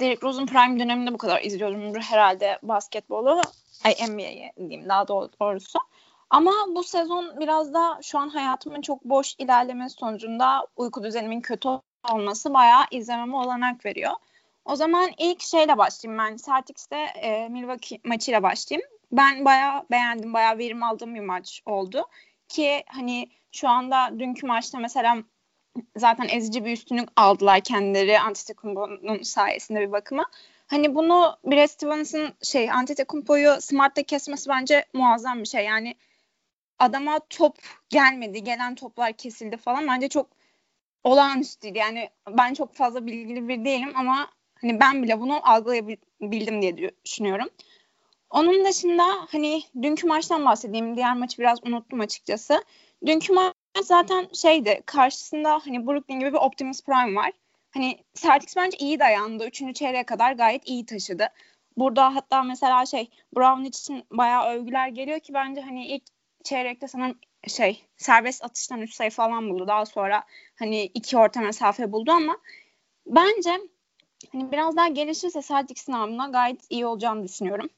Derrick Rose'un prime döneminde bu kadar izliyordum herhalde basketbolu. Ay NBA'yi diyeyim daha doğrusu. Ama bu sezon biraz da şu an hayatımın çok boş ilerlemesi sonucunda uyku düzenimin kötü olması bayağı izlememe olanak veriyor. O zaman ilk şeyle başlayayım ben. Celtics'te e, Milwaukee maçıyla başlayayım. Ben bayağı beğendim, bayağı verim aldığım bir maç oldu. Ki hani şu anda dünkü maçta mesela zaten ezici bir üstünlük aldılar kendileri Antetokounmpo'nun sayesinde bir bakıma. Hani bunu Brad Stevens'ın şey Antetokounmpo'yu Smart'ta kesmesi bence muazzam bir şey. Yani adama top gelmedi. Gelen toplar kesildi falan. Bence çok olağanüstüydü. Yani ben çok fazla bilgili bir değilim ama hani ben bile bunu algılayabildim diye düşünüyorum. Onun dışında hani dünkü maçtan bahsedeyim. Diğer maçı biraz unuttum açıkçası. Dünkü maç zaten şeydi karşısında hani Brooklyn gibi bir Optimus Prime var. Hani Celtics bence iyi dayandı. Üçüncü çeyreğe kadar gayet iyi taşıdı. Burada hatta mesela şey Brown için bayağı övgüler geliyor ki bence hani ilk çeyrekte sanırım şey serbest atıştan 3 sayı falan buldu. Daha sonra hani iki orta mesafe buldu ama bence hani biraz daha gelişirse Celtics'in namına gayet iyi olacağını düşünüyorum.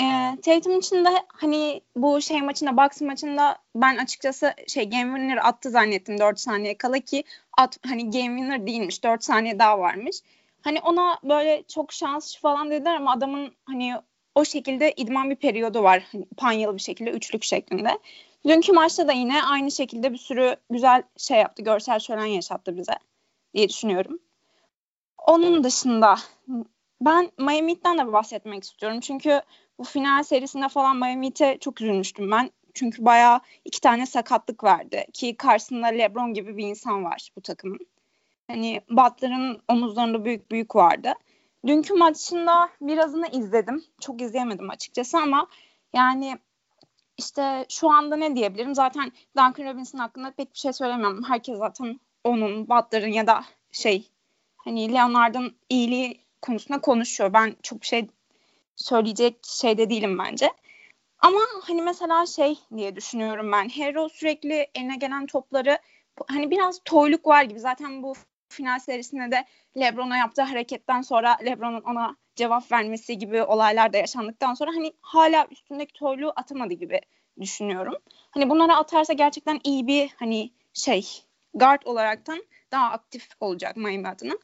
Ee, Tatum için de hani bu şey maçında Bucks maçında ben açıkçası şey game winner attı zannettim 4 saniye kala ki at, hani game winner değilmiş 4 saniye daha varmış. Hani ona böyle çok şans falan dediler ama adamın hani o şekilde idman bir periyodu var. Hani panyalı bir şekilde üçlük şeklinde. Dünkü maçta da yine aynı şekilde bir sürü güzel şey yaptı. Görsel şölen yaşattı bize diye düşünüyorum. Onun dışında ben Miami Heat'ten de bahsetmek istiyorum. Çünkü bu final serisinde falan Miami Heat'e çok üzülmüştüm ben. Çünkü bayağı iki tane sakatlık verdi. Ki karşısında LeBron gibi bir insan var bu takımın. Hani Butler'ın omuzlarında büyük büyük vardı. Dünkü maçında birazını izledim. Çok izleyemedim açıkçası ama yani işte şu anda ne diyebilirim? Zaten Duncan Robinson hakkında pek bir şey söylemiyorum. Herkes zaten onun, Butler'ın ya da şey hani Leonard'ın iyiliği konusunda konuşuyor. Ben çok şey söyleyecek şeyde değilim bence. Ama hani mesela şey diye düşünüyorum ben. Hero sürekli eline gelen topları hani biraz toyluk var gibi. Zaten bu final serisinde de LeBron'a yaptığı hareketten sonra LeBron'un ona cevap vermesi gibi olaylar da yaşandıktan sonra hani hala üstündeki toyluğu atamadı gibi düşünüyorum. Hani bunları atarsa gerçekten iyi bir hani şey guard olaraktan daha aktif olacak Miami adına.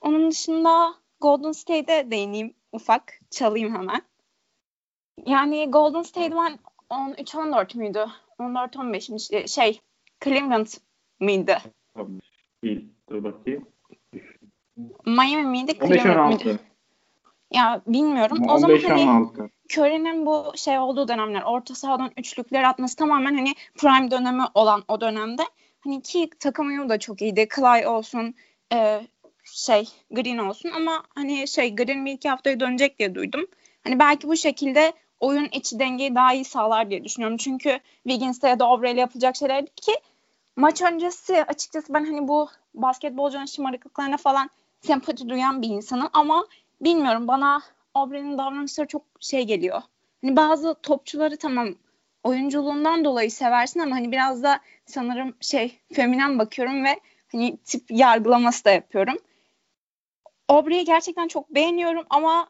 Onun dışında Golden State'e değineyim ufak. Çalayım hemen. Yani Golden State ben 13-14 müydü? 14-15'miş. Şey Cleveland mıydı?
Değil. Dur bakayım.
Miami miydi? Cleveland mıydı? Ya bilmiyorum. o zaman hani Curry'nin bu şey olduğu dönemler orta sahadan üçlükler atması tamamen hani prime dönemi olan o dönemde. Hani ki takım uyumu da çok iyiydi. Clay olsun, e, şey Green olsun ama hani şey Green bir iki haftaya dönecek diye duydum. Hani belki bu şekilde oyun içi dengeyi daha iyi sağlar diye düşünüyorum. Çünkü Wiggins'te ya da Obrey'le yapılacak şeyler ki maç öncesi açıkçası ben hani bu basketbolcunun şımarıklıklarına falan sempati duyan bir insanım ama bilmiyorum bana Aubrey'nin davranışları çok şey geliyor. Hani bazı topçuları tamam oyunculuğundan dolayı seversin ama hani biraz da sanırım şey feminen bakıyorum ve hani tip yargılaması da yapıyorum. Aubrey'i gerçekten çok beğeniyorum ama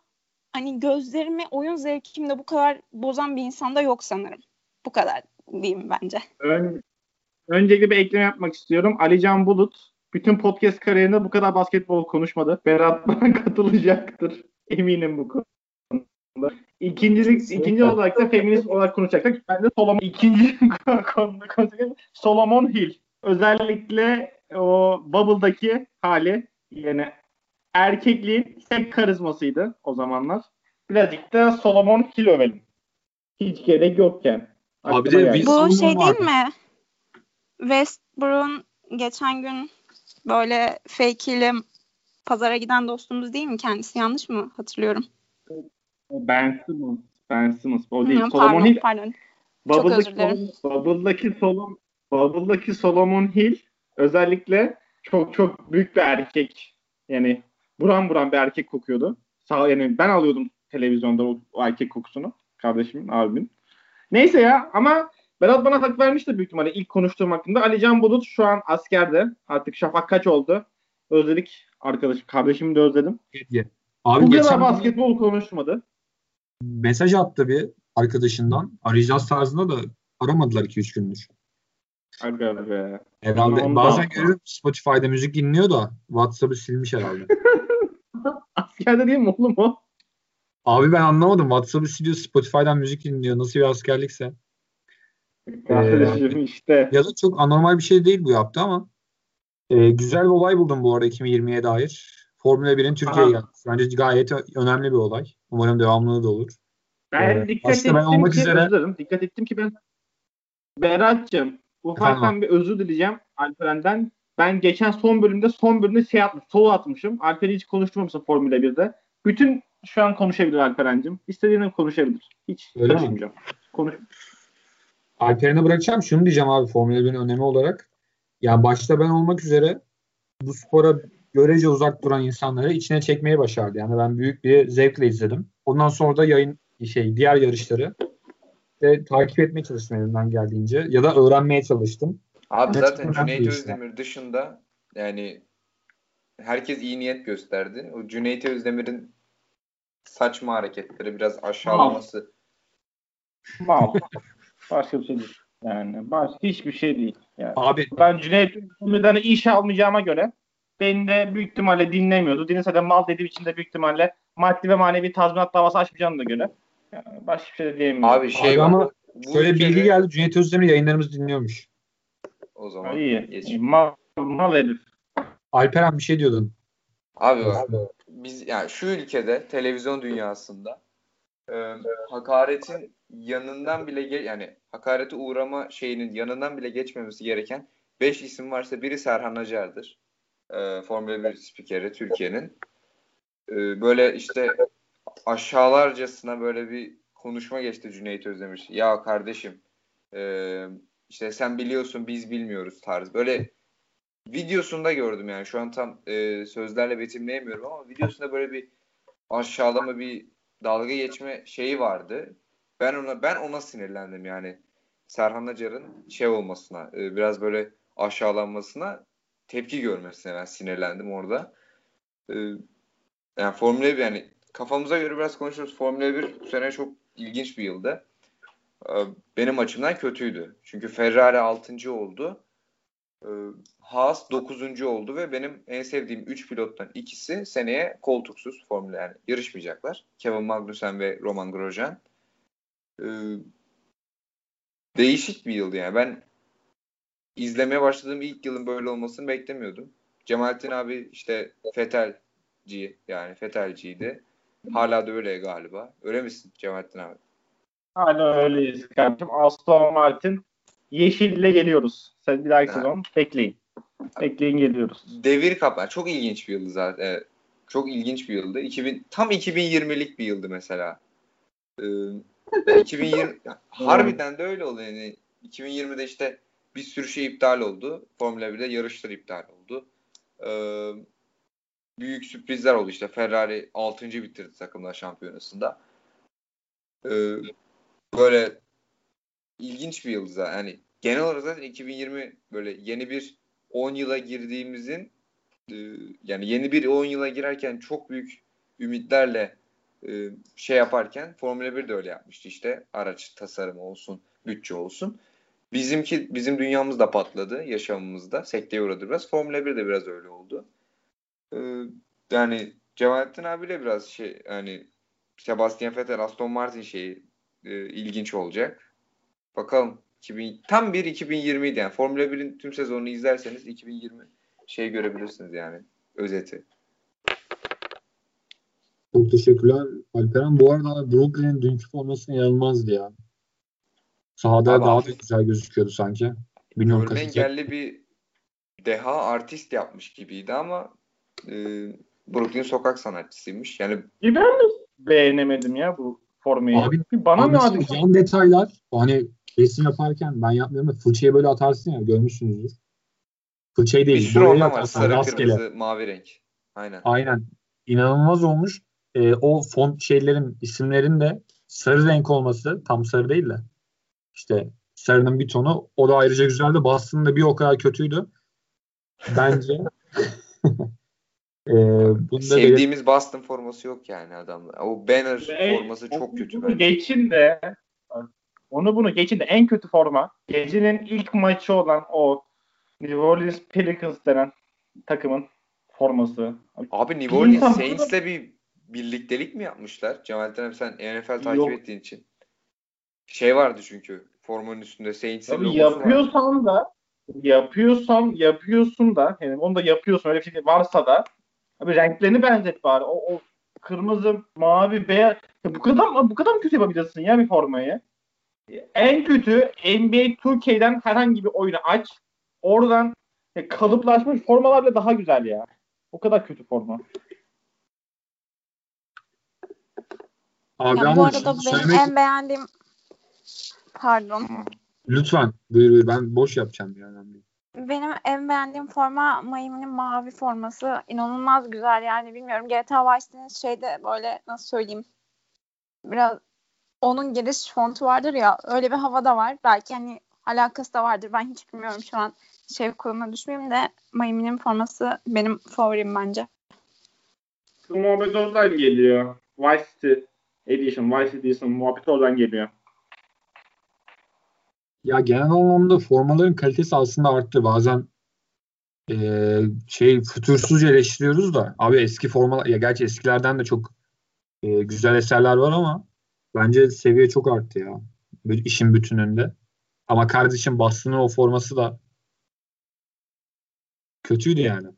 hani gözlerimi oyun zevkimde bu kadar bozan bir insanda yok sanırım. Bu kadar diyeyim bence.
Ön, öncelikle bir ekleme yapmak istiyorum. Ali Can Bulut bütün podcast kariyerinde bu kadar basketbol konuşmadı. Berat (laughs) bana katılacaktır. Eminim bu konuda. İkincilik, ikinci olarak da feminist olarak konuşacaksak ben de Solomon ikinci (laughs) konuda konuşacak. Solomon Hill. Özellikle o Bubble'daki hali yani erkekliğin tek karizmasıydı o zamanlar. Birazcık da Solomon Hill övelim. Hiç gerek yokken.
Abi de
Bu şey değil mi? Westbrook'un geçen gün böyle fake ile pazara giden dostumuz değil mi kendisi? Yanlış mı hatırlıyorum?
Ben Simmons. Ben Simmons. O değil.
Hı,
Solomon
pardon,
Hill.
pardon.
Bubble'daki. Bubble'daki, Solomon, Bubble'daki Solomon Hill özellikle çok çok büyük bir erkek. Yani buram buram bir erkek kokuyordu. Sağ, yani ben alıyordum televizyonda o, o erkek kokusunu. Kardeşimin, abimin. Neyse ya ama Berat bana hak vermişti büyük ihtimalle ilk konuştuğum hakkında. Ali Can Bulut şu an askerde. Artık Şafak kaç oldu? Özledik arkadaşım. Kardeşimi de özledim.
Abi
Bu
geçen
kadar basketbol konuşmadı.
mesaj attı bir arkadaşından. Arayacağız tarzında da aramadılar 2-3 gündür.
Aga be.
Herhalde
Ondan-
bazen görüyorum Spotify'da müzik dinliyor da WhatsApp'ı silmiş herhalde. (laughs)
Askerde değil mi oğlum o?
Abi ben anlamadım. WhatsApp'ı siliyor Spotify'dan müzik dinliyor. Nasıl bir askerlikse.
Kardeşim işte.
Ya da çok anormal bir şey değil bu yaptı ama e, güzel bir olay buldum bu arada 2020'ye dair. Formula 1'in Türkiye'ye gelmesi. Bence gayet önemli bir olay. Umarım devamlılığı da olur.
Ben
Ee,
dikkat ettim
ben olmak
ki,
üzere-
özür dikkat ettim ki ben Berat'cığım ufaktan
Efendim?
bir özür dileyeceğim Alperen'den. Ben geçen son bölümde son bölümde şey atmış, solo atmışım. Alper'i hiç konuşturmamışım Formula 1'de. Bütün şu an konuşabilir Alperen'cim. İstediğini konuşabilir. Hiç
Öyle mi?
karışmayacağım. Konuş.
Alperen'e bırakacağım. Şunu diyeceğim abi Formula 1'in önemi olarak. Ya başta ben olmak üzere bu spora görece uzak duran insanları içine çekmeyi başardı. Yani ben büyük bir zevkle izledim. Ondan sonra da yayın şey diğer yarışları de takip etmeye çalıştım elimden geldiğince ya da öğrenmeye çalıştım.
Abi
Evet,
zaten Cüneyt
işte.
Özdemir dışında yani herkes iyi niyet gösterdi. O Cüneyt Özdemir'in saçma hareketleri biraz aşağılaması.
Mal. Başka bir şey değil. Yani başka hiçbir şey değil. Yani.
Abi
Ben Cüneyt Ünlü'den iş almayacağıma göre beni de büyük ihtimalle dinlemiyordu. Dinlese de mal dediğim için de büyük ihtimalle maddi ve manevi tazminat davası açmayacağına da göre. Yani başka bir şey de diyemiyorum.
Abi şey
Abi ama şöyle bilgi geldi. Cüneyt Özdemir yayınlarımızı dinliyormuş.
O zaman
iyi.
geç.
Mal, mal herif.
Alperen bir şey diyordun.
Abi bak biz yani şu ülkede televizyon dünyasında e, hakaretin yanından bile ge- yani hakarete uğrama şeyinin yanından bile geçmemesi gereken 5 isim varsa biri Serhan Acar'dır. E, Formula 1 spikeri Türkiye'nin. E, böyle işte aşağılarcasına böyle bir konuşma geçti Cüneyt Özdemir. Ya kardeşim e, işte sen biliyorsun biz bilmiyoruz tarz. Böyle videosunda gördüm yani şu an tam e, sözlerle betimleyemiyorum ama videosunda böyle bir aşağılama bir dalga geçme şeyi vardı. Ben ona ben ona sinirlendim yani. Serhan Acar'ın şey olmasına, e, biraz böyle aşağılanmasına tepki görmesine ben sinirlendim orada. E, yani Formula 1 yani kafamıza göre biraz konuşuyoruz. Formula 1 bu sene çok ilginç bir yıldı. E, benim açımdan kötüydü. Çünkü Ferrari 6. oldu. E, Haas 9. oldu ve benim en sevdiğim 3 pilottan ikisi seneye koltuksuz Formula yani yarışmayacaklar. Kevin Magnussen ve Roman Grosjean. Ee, değişik bir yıldı yani. Ben izlemeye başladığım ilk yılın böyle olmasını beklemiyordum. Cemalettin abi işte Fetelci yani Fetelciydi. Hala da öyle galiba. Öyle misin Cemalettin abi?
Hala öyleyiz kardeşim. Aston Martin Yeşil'le geliyoruz. Sen bir dahaki
Ha.
sezon bekleyin. Bekleyin geliyoruz.
Devir kapan. Çok ilginç bir yıldı zaten. Evet. Çok ilginç bir yıldı. 2000 tam 2020'lik bir yıldı mesela. Ee, 2020 (laughs) harbiden de öyle oldu yani. 2020'de işte bir sürü şey iptal oldu. Formula 1'de yarışlar iptal oldu. Ee, büyük sürprizler oldu. İşte Ferrari 6. bitirdi takımlar şampiyonasında. Ee, böyle ilginç bir yıldız. Yani genel olarak zaten 2020 böyle yeni bir 10 yıla girdiğimizin e, yani yeni bir 10 yıla girerken çok büyük ümitlerle e, şey yaparken Formula 1 de öyle yapmıştı işte araç tasarımı olsun, bütçe olsun. Bizimki bizim dünyamız da patladı yaşamımızda. Sekteye uğradı biraz. Formula 1 de biraz öyle oldu. Ee, yani Cemalettin abiyle biraz şey yani Sebastian Vettel, Aston Martin şeyi e, ilginç olacak. Bakalım 2000, tam bir 2020 idi yani. Formula 1'in tüm sezonunu izlerseniz 2020 şey görebilirsiniz yani özeti.
Çok teşekkürler Alperen. Bu arada Brooklyn'in dünkü forması inanılmazdı ya. Sahada Abi, daha da güzel gözüküyordu sanki.
Bilmiyorum Görme engelli bir deha artist yapmış gibiydi ama e, Brooklyn sokak sanatçısıymış. Yani
ben mi beğenemedim ya bu formayı? Abi, Bana abi
mı adı? Yan detaylar hani resim yaparken ben yapmıyorum da fırçayı böyle atarsın ya görmüşsünüzdür. Fırçayı değil. Bir
sürü orada var. Sarı, rastgele. kırmızı, mavi renk. Aynen.
Aynen. İnanılmaz olmuş. Ee, o font şeylerin isimlerin de sarı renk olması tam sarı değil de işte sarının bir tonu o da ayrıca güzeldi. Boston da bir o kadar kötüydü. Bence (laughs)
e, bunda Sevdiğimiz benim... Boston forması yok yani adamda. O banner Ve forması çok kötü.
Bence. Geçin de onu bunu geçin de en kötü forma gecenin ilk maçı olan o New Orleans Pelicans denen takımın forması.
Abi New Orleans Saints'le bir birliktelik mi yapmışlar? Cemal'den sen NFL takip Yok. ettiğin için. Şey vardı çünkü formanın üstünde Saints'in
logosu yapıyorsan var. da yapıyorsan yapıyorsun da yani onu da yapıyorsun öyle bir şey varsa da abi renklerini benzet bari. O, o kırmızı, mavi, beyaz ya bu kadar bu kadar mı kötü yapabilirsin ya bir formayı? En kötü NBA 2K'den herhangi bir oyunu aç. Oradan ya kalıplaşmış formalar bile daha güzel ya. O kadar kötü forma.
Abi ya bu arada benim söylemek... en beğendiğim pardon.
Lütfen buyur buyur ben boş yapacağım yani.
Benim en beğendiğim forma Miami'nin mavi forması. inanılmaz güzel yani bilmiyorum. GTA Vice'nin şeyde böyle nasıl söyleyeyim biraz onun giriş fontu vardır ya öyle bir hava da var. Belki hani alakası da vardır. Ben hiç bilmiyorum şu an şey konuma düşmeyeyim de Miami'nin forması benim favorim bence.
Muhabbet oradan geliyor. Vice City Edition, Vice Edition muhabbet oradan geliyor.
Ya genel anlamda formaların kalitesi aslında arttı. Bazen e, şey fütursuzca eleştiriyoruz da abi eski formalar ya gerçi eskilerden de çok e, güzel eserler var ama bence seviye çok arttı ya. işin bütününde. Ama kardeşim Boston'ın o forması da kötüydü yani.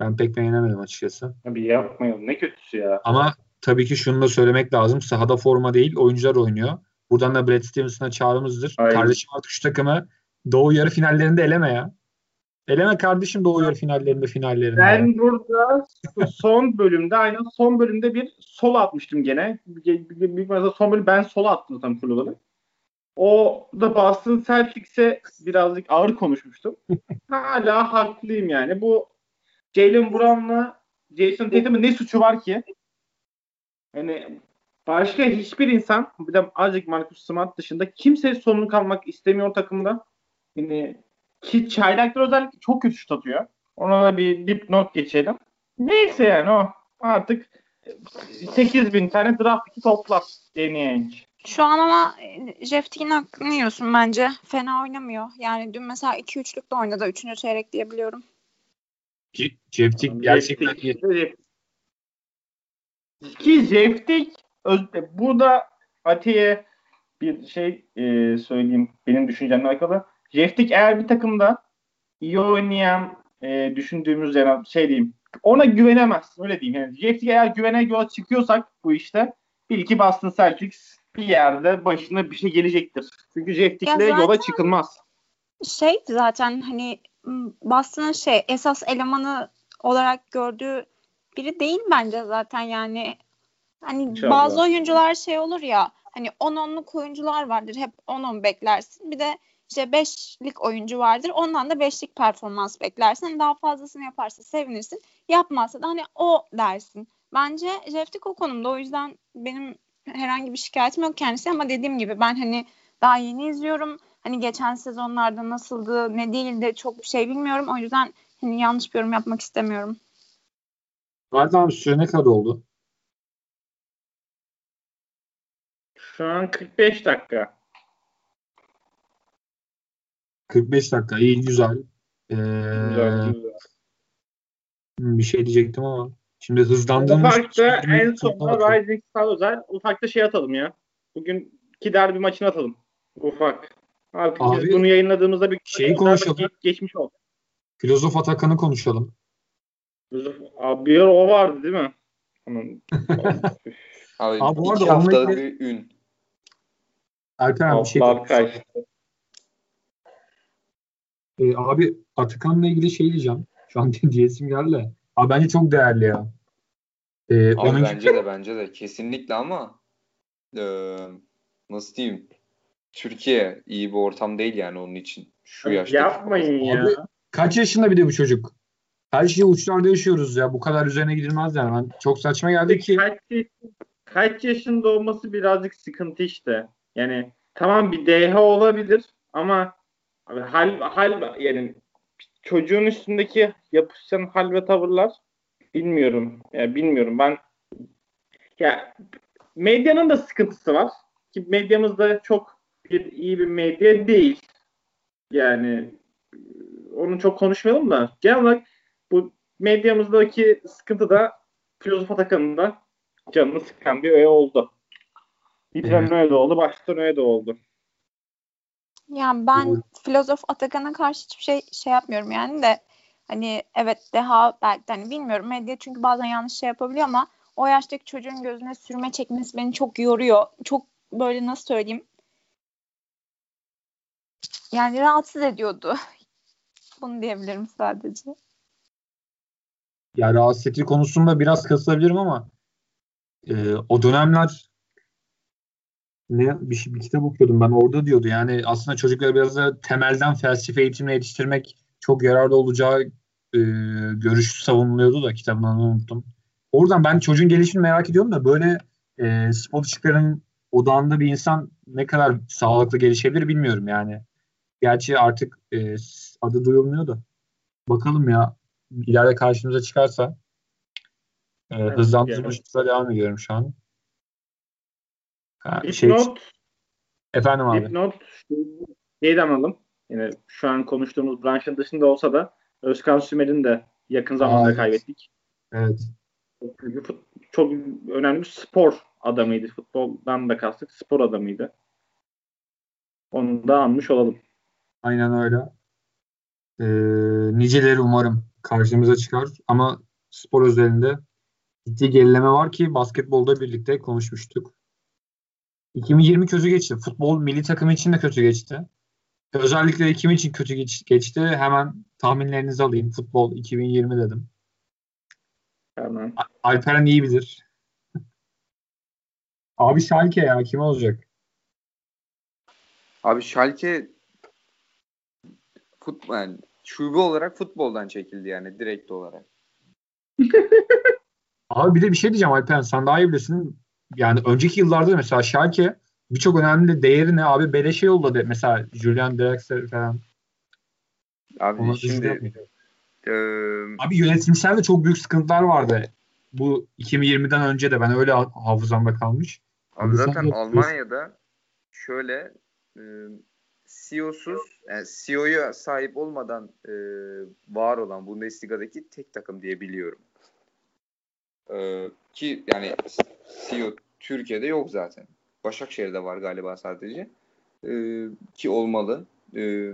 Ben pek beğenemedim açıkçası.
Abi yapmayalım. Ne kötüsü ya.
Ama tabii ki şunu da söylemek lazım. Sahada forma değil, oyuncular oynuyor. Buradan da Brad Stevenson'a çağrımızdır. Aynen. Kardeşim artık şu takımı Doğu yarı finallerinde eleme ya. Eleme kardeşim Doğu yarı finallerinde finallerinde.
Ben burada son bölümde aynen son bölümde bir sol atmıştım gene. Büyük mesela son bölüm ben sola attım tam full olarak. O da Boston Celtics'e birazcık ağır konuşmuştum. (laughs) Hala haklıyım yani. Bu Jalen Brown'la Jason Tatum'un ne suçu var ki? Yani başka hiçbir insan bir de azıcık Marcus Smart dışında kimse sonunu kalmak istemiyor takımda. Yani ki çaylaklar özellikle çok kötü şut atıyor. Ona da bir dipnot geçelim. Neyse yani o artık 8 bin tane draft piki toplar deneyen.
Şu an ama e, Jeff Teague'in hakkını yiyorsun bence. Fena oynamıyor. Yani dün mesela 2-3'lükle oynadı. 3. çeyrek diyebiliyorum.
Jeff Teague gerçekten iyi.
Ki Jeff Teague burada Atiye bir şey e, söyleyeyim benim düşüncemle alakalı. Teague eğer bir takımda iyi oynayan e, düşündüğümüz yani şey diyeyim ona güvenemez. Öyle diyeyim. Yani Teague eğer güvene yola çıkıyorsak bu işte bir iki Boston Celtics bir yerde başına bir şey gelecektir. Çünkü Jeff Teague'le yola çıkılmaz.
Şey zaten hani Boston'ın şey esas elemanı olarak gördüğü biri değil bence zaten yani hani İnşallah. bazı oyuncular şey olur ya hani 10 onluk oyuncular vardır hep 10 10 beklersin bir de işte beşlik oyuncu vardır. Ondan da beşlik performans beklersin. Hani daha fazlasını yaparsa sevinirsin. Yapmazsa da hani o dersin. Bence Jeftik o konumda. O yüzden benim herhangi bir şikayetim yok kendisi ama dediğim gibi ben hani daha yeni izliyorum. Hani geçen sezonlarda nasıldı ne değildi çok bir şey bilmiyorum. O yüzden hani yanlış bir yorum yapmak istemiyorum.
Abi süre ne kadar oldu?
Şu an 45 dakika.
45 dakika. iyi güzel. Ee,
Güzel, güzel.
bir şey diyecektim ama şimdi hızlandığımız
Ufakta en sonunda Rising Star özel ufakta şey atalım ya. Bugün iki derbi maçını atalım. Ufak. Artık
Abi,
biz bunu yayınladığımızda bir
şeyi konuşalım.
geç- geçmiş oldu.
Filozof Atakan'ı konuşalım.
Abi bir o vardı değil mi? (laughs)
Abi,
Abi bu arada onunla
bir ün.
Erkan abi bir şey
kahretsin.
Ee, abi Atakan'la ilgili şey diyeceğim. Şu an (laughs) diyesim geldi. Abi bence çok değerli ya. Ee,
Abi
onun
bence de bence de kesinlikle ama eee, nasıl diyeyim Türkiye iyi bir ortam değil yani onun için şu yaşta.
Yapmayın ya.
Abi, kaç yaşında bir de bu çocuk? Her şeyi uçlarda yaşıyoruz ya. Bu kadar üzerine gidilmez yani. Ben çok saçma geldi ki.
Kaç, kaç yaşında olması birazcık sıkıntı işte. Yani tamam bir DH olabilir ama abi hal, hal yani çocuğun üstündeki yapışan hal ve tavırlar bilmiyorum. Ya bilmiyorum ben ya medyanın da sıkıntısı var. Ki medyamızda çok bir iyi bir medya değil. Yani onu çok konuşmayalım da genel olarak bu medyamızdaki sıkıntı da filozof Atakan'ın da canını sıkan bir öğe oldu. Bitiren
Evet.
de oldu, baştan de oldu.
Ya ben
Evet.
filozof Atakan'a karşı hiçbir şey şey yapmıyorum yani de hani evet deha belki de hani bilmiyorum medya çünkü bazen yanlış şey yapabiliyor ama o yaştaki çocuğun gözüne sürme çekmesi beni çok yoruyor. Çok böyle nasıl söyleyeyim? Yani rahatsız ediyordu. (laughs) Bunu diyebilirim sadece.
Ya rahatsız ettiği konusunda biraz kasılabilirim ama e, o dönemler ne bir, bir kitap okuyordum ben orada diyordu yani aslında çocukları biraz da temelden felsefe eğitimine yetiştirmek çok yararlı olacağı e, görüşü savunuluyordu da kitabını unuttum. Oradan ben çocuğun gelişimini merak ediyorum da böyle e, spor ışıkların odağında bir insan ne kadar sağlıklı gelişebilir bilmiyorum yani. Gerçi artık e, adı duyulmuyor da. Bakalım ya ileride karşımıza çıkarsa e,
Evet,
hızlandırılmış hızla devam ediyorum şu an. Ha, şey,
Dipnot,
efendim abi.
dipnot şeyden alalım. Yine şu an konuştuğumuz branşın dışında olsa da Özkan Sümer'in de yakın zamanda
evet.
kaybettik.
Evet.
Çok önemli bir spor adamıydı. Futboldan da kastık spor adamıydı. Onu da anmış olalım.
Aynen öyle. Ee, niceleri umarım karşımıza çıkar. Ama spor özelinde ciddi gerileme var ki basketbolda birlikte konuşmuştuk. 2020 kötü geçti. Futbol milli takım için de kötü geçti. Özellikle kim için kötü geç- geçti? Hemen tahminlerinizi alayım. Futbol 2020 dedim.
Hemen.
A- Alperen iyi bilir. (laughs) Abi Schalke ya kim olacak?
Abi Schalke futbol yani şube olarak futboldan çekildi yani direkt olarak. (laughs)
Abi bir de bir şey diyeceğim Alperen sen daha iyi bilirsin. Yani önceki yıllarda mesela Schalke birçok önemli değeri ne abi beleşe yolladı. Mesela Julian Draxler falan.
Abi
Ona
şimdi eee,
Abi yönetimsel de çok büyük sıkıntılar vardı. Bu 2020'den önce de ben öyle ha- hafızamda kalmış.
Abi
Abi
zaten
de-
Almanya'da şöyle e, CEO'suz yani CEO'ya sahip olmadan e, var olan Bundesliga'daki tek takım diye biliyorum. E, ki yani CEO Türkiye'de yok zaten. Başakşehir'de var galiba sadece. E, ki olmalı. E,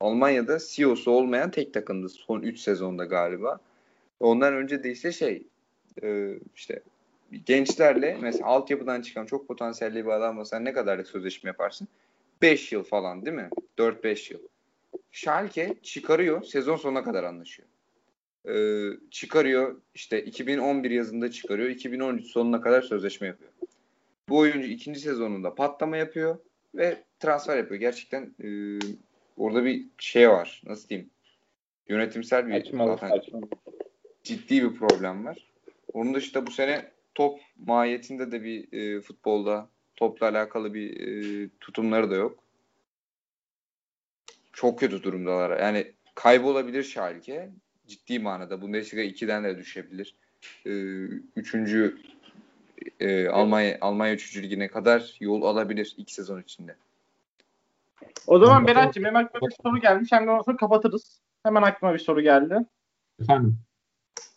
Almanya'da CEO'su olmayan tek takımdı son 3 sezonda galiba. Ondan önce de işte şey e, işte gençlerle mesela altyapıdan çıkan çok potansiyelli bir adamla sen ne kadarlık sözleşme yaparsın? 5 yıl falan değil mi? 4-5 yıl. Schalke çıkarıyor sezon sonuna kadar anlaşıyor. Ee, çıkarıyor işte 2011 yazında çıkarıyor 2013 sonuna kadar sözleşme yapıyor. Bu oyuncu ikinci sezonunda patlama yapıyor. ve transfer yapıyor. Gerçekten e, orada bir şey var. Nasıl diyeyim? Yönetimsel bir
Saçmalık,
zaten
saçmalık.
ciddi bir problem var. Onun dışında bu sene top mahiyetinde de bir e, futbolda topla alakalı bir e, tutumları da yok. Çok kötü durumdalar. Yani kaybolabilir Schalke. Ciddi manada. Bundesliga 2'den de düşebilir. E, üçüncü e, Almanya Almanya 3. ligine kadar yol alabilir iki sezon içinde.
O zaman Berat'cığım aklıma bir soru gelmiş. Hem de ondan sonra kapatırız. Hemen aklıma bir soru geldi.
Efendim.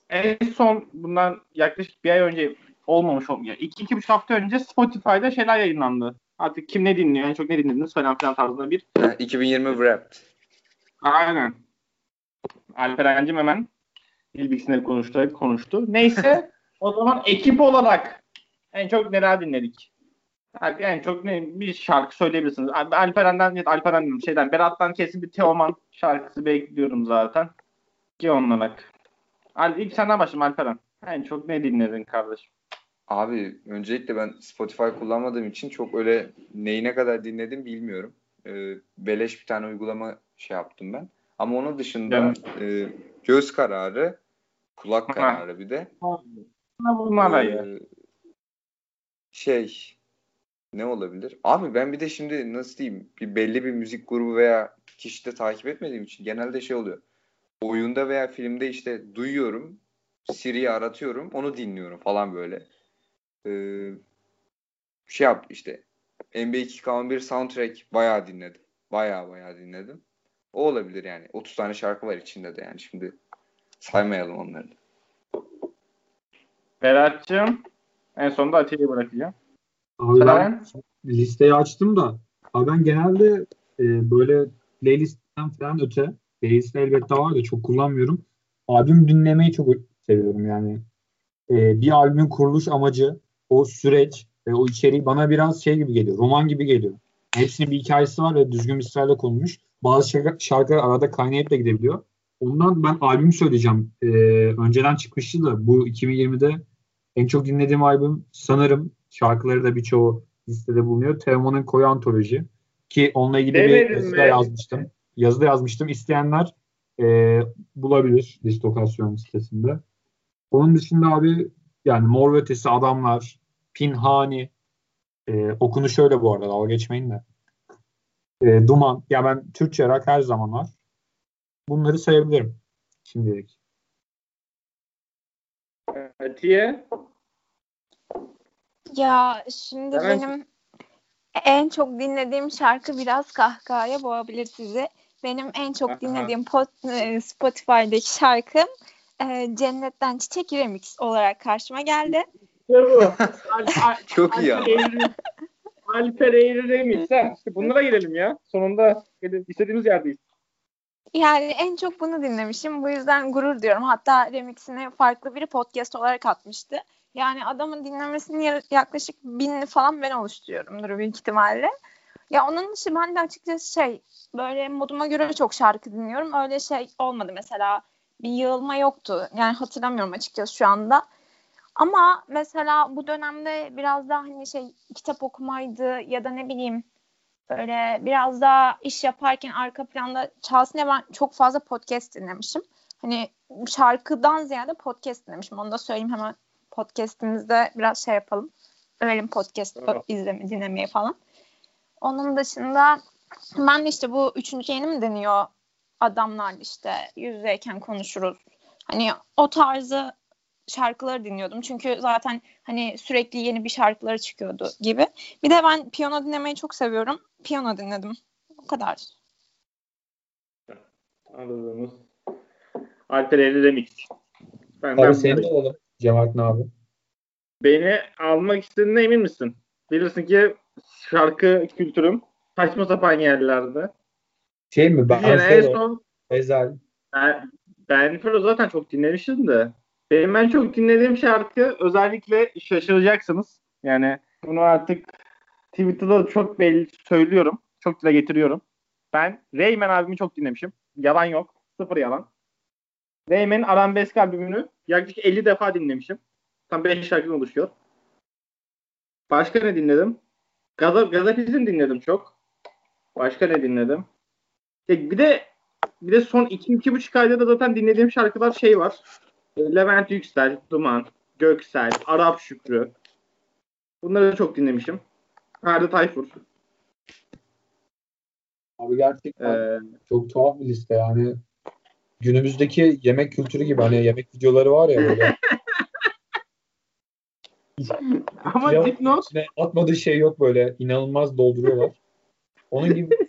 En son bundan yaklaşık bir ay önce olmamış olmuyor. İki, iki buçuk hafta önce Spotify'da şeyler yayınlandı. Artık kim ne dinliyor, en çok ne dinlediniz falan filan tarzında bir.
Ha, 2020 Wrapped.
Aynen. Alperen'cim hemen ilbilgisine konuştu, konuştu. Neyse o zaman ekip olarak en çok neler dinledik? Yani çok ne bir şarkı söyleyebilirsiniz. Al- Alperen'den, Alperen şeyden, Berat'tan kesin bir Teoman şarkısı bekliyorum zaten. Ki olarak. Al, ilk senden başlayayım Alperen. En çok ne dinledin kardeşim?
Abi öncelikle ben Spotify kullanmadığım için çok öyle neyi ne kadar dinledim bilmiyorum. Ee, beleş bir tane uygulama şey yaptım ben. Ama onun dışında e, göz kararı, kulak
Ha.
kararı bir de. Ee, şey ne olabilir? Abi ben bir de şimdi nasıl diyeyim bir belli bir müzik grubu veya kişi de takip etmediğim için genelde şey oluyor. Oyunda veya filmde işte duyuyorum, Siri'yi aratıyorum, onu dinliyorum falan böyle. Ee, şey yap işte NBA 2K11 soundtrack bayağı dinledim. Bayağı bayağı dinledim. O olabilir yani. 30 tane şarkı var içinde de yani şimdi saymayalım onları. da.
Berat'cığım en sonunda Atilla'yı bırakacağım.
Abi ben
Sen?
listeyi açtım da abi ben genelde e, böyle playlistten falan öte playlist elbette var da çok kullanmıyorum. Albüm dinlemeyi çok seviyorum yani. E, bir albümün kuruluş amacı o süreç ve o içeriği bana biraz şey gibi geliyor. Roman gibi geliyor. Hepsinin bir hikayesi var ve düzgün bir sırayla konulmuş. Bazı şarkı, şarkılar arada kaynayıp da gidebiliyor. Ondan ben albüm söyleyeceğim. E, önceden çıkmıştı da bu 2020'de en çok dinlediğim albüm sanırım şarkıları da birçoğu listede bulunuyor. Teoman'ın Koyu Antoloji. Ki onunla ilgili bir
Demedim
yazı da
mi?
yazmıştım. Yazı da yazmıştım. İsteyenler e, bulabilir Distokasyon sitesinde. Onun dışında abi yani Mor ve Ötesi Adamlar, Pinhani e, okunu şöyle bu arada dalga geçmeyin de. E, Duman. Ya ben Türkçe rock her zaman var. Bunları sayabilirim şimdilik.
Atiye?
Ya şimdi
Evet.
benim en çok dinlediğim şarkı biraz kahkahaya boğabilir sizi. Benim en
Aha.
çok dinlediğim pot, e, Spotify'daki şarkım e, Cennetten Çiçek Remix olarak karşıma geldi. (laughs)
Çok iyi ama.
Alper Eğri Remix. ha. İşte bunlara girelim ya. Sonunda istediğimiz yerdeyiz.
Yani en çok bunu dinlemişim. Bu yüzden gurur diyorum. Hatta remixini farklı biri podcast olarak atmıştı. Yani adamın dinlemesini ya- yaklaşık binli falan ben oluşturuyorumdur büyük ihtimalle. Ya onun dışı ben de açıkçası şey böyle moduma göre çok şarkı dinliyorum. Öyle şey olmadı mesela bir yığılma yoktu. Yani hatırlamıyorum açıkçası şu anda. Ama mesela bu dönemde biraz daha hani şey kitap okumaydı ya da ne bileyim böyle biraz daha iş yaparken arka planda çalsın diye ben çok fazla podcast dinlemişim. Hani şarkıdan ziyade podcast dinlemişim. Onu da söyleyeyim hemen podcastimizde biraz şey yapalım. Övelim podcast
Tamam.
izleme, dinlemeye falan. Onun dışında ben de işte bu üçüncü yeni mi deniyor adamlarla işte yüz yüzeyken konuşuruz. Hani o tarzı şarkıları dinliyordum. Çünkü zaten hani sürekli yeni bir şarkıları çıkıyordu gibi. Bir de ben piyano dinlemeyi çok seviyorum. Piyano dinledim. O kadar.
Anladığımız. Alper Eğri Remix. Ben,
Abi
ben
senin de oğlum. Cemalettin abi.
Beni almak istediğine emin misin? Bilirsin ki şarkı kültürüm saçma sapan yerlerde.
Şey mi? Ben
Yani en son
Ezel.
ben, ben Fero zaten çok dinlemiştim de. Benim en çok dinlediğim şarkı özellikle şaşıracaksınız. Yani bunu artık Twitter'da çok belli söylüyorum. Çok dile getiriyorum. Ben Rayman abimi çok dinlemişim. Yalan yok. Sıfır yalan. Rayman'in Arabesk albümünü yaklaşık 50 defa dinlemişim. Tam 5 şarkıdan oluşuyor. Başka ne dinledim? Gazap, Gazapizm dinledim çok. Başka ne dinledim? E, bir de bir de son iki, iki buçuk ayda da zaten dinlediğim şarkılar şey var. E, Levent Yüksel, Duman, Göksel, Arap Şükrü. Bunları da çok dinlemişim. Ferdi Tayfur.
Abi gerçekten ee, çok tuhaf bir liste yani. Günümüzdeki yemek kültürü gibi hani yemek videoları var ya böyle. (laughs)
Ama dipnot.
Atmadığı şey yok böyle. inanılmaz dolduruyorlar. Onun gibi (laughs)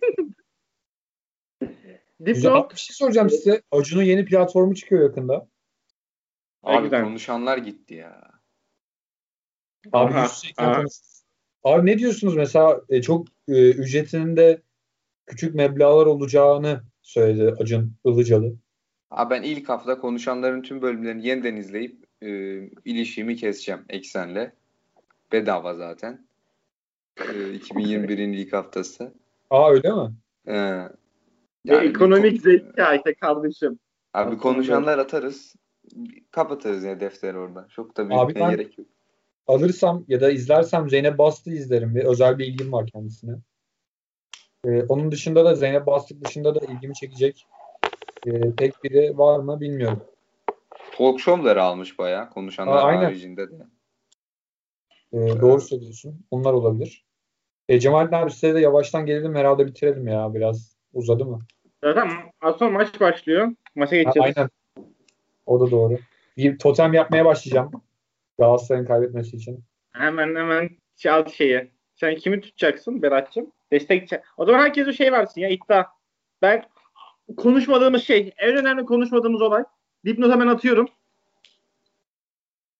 Güzel. Bir şey soracağım size. Acun'un yeni platformu çıkıyor yakında.
Abi konuşanlar gitti ya.
Abi, abi ne diyorsunuz mesela e, çok e, ücretinin de küçük meblalar olacağını söyledi Acun Ilıcalı.
Abi ben ilk hafta konuşanların tüm bölümlerini yeniden izleyip e, ilişkimi keseceğim Eksen'le. Bedava zaten. E, 2021'in ilk haftası.
Aa öyle mi?
Ee,
yani ekonomik zeka işte kardeşim.
Abi konuşanlar atarız. Kapatırız ya defteri orada. Çok da büyütmeye gerek yok.
Alırsam ya da izlersem Zeynep Bastı izlerim. Bir özel bir ilgim var kendisine. Ee, onun dışında da Zeynep Bastık dışında da ilgimi çekecek e, pek biri var mı bilmiyorum.
Talk show'ları almış bayağı konuşanlar Aa, aynen. haricinde de.
Ee, doğru söylüyorsun. Onlar olabilir. E, Cemal abi size de yavaştan gelelim herhalde bitirelim ya biraz. Uzadı mı?
Zaten az sonra maç başlıyor. Maça geçeceğiz. aynen.
O da doğru. Bir totem yapmaya başlayacağım. Galatasaray'ın kaybetmesi için.
Hemen hemen çal şeyi. Sen kimi tutacaksın Berat'cığım? Destek O zaman herkes bir şey versin ya iddia. Ben konuşmadığımız şey, en önemli konuşmadığımız olay. Dipnot hemen atıyorum.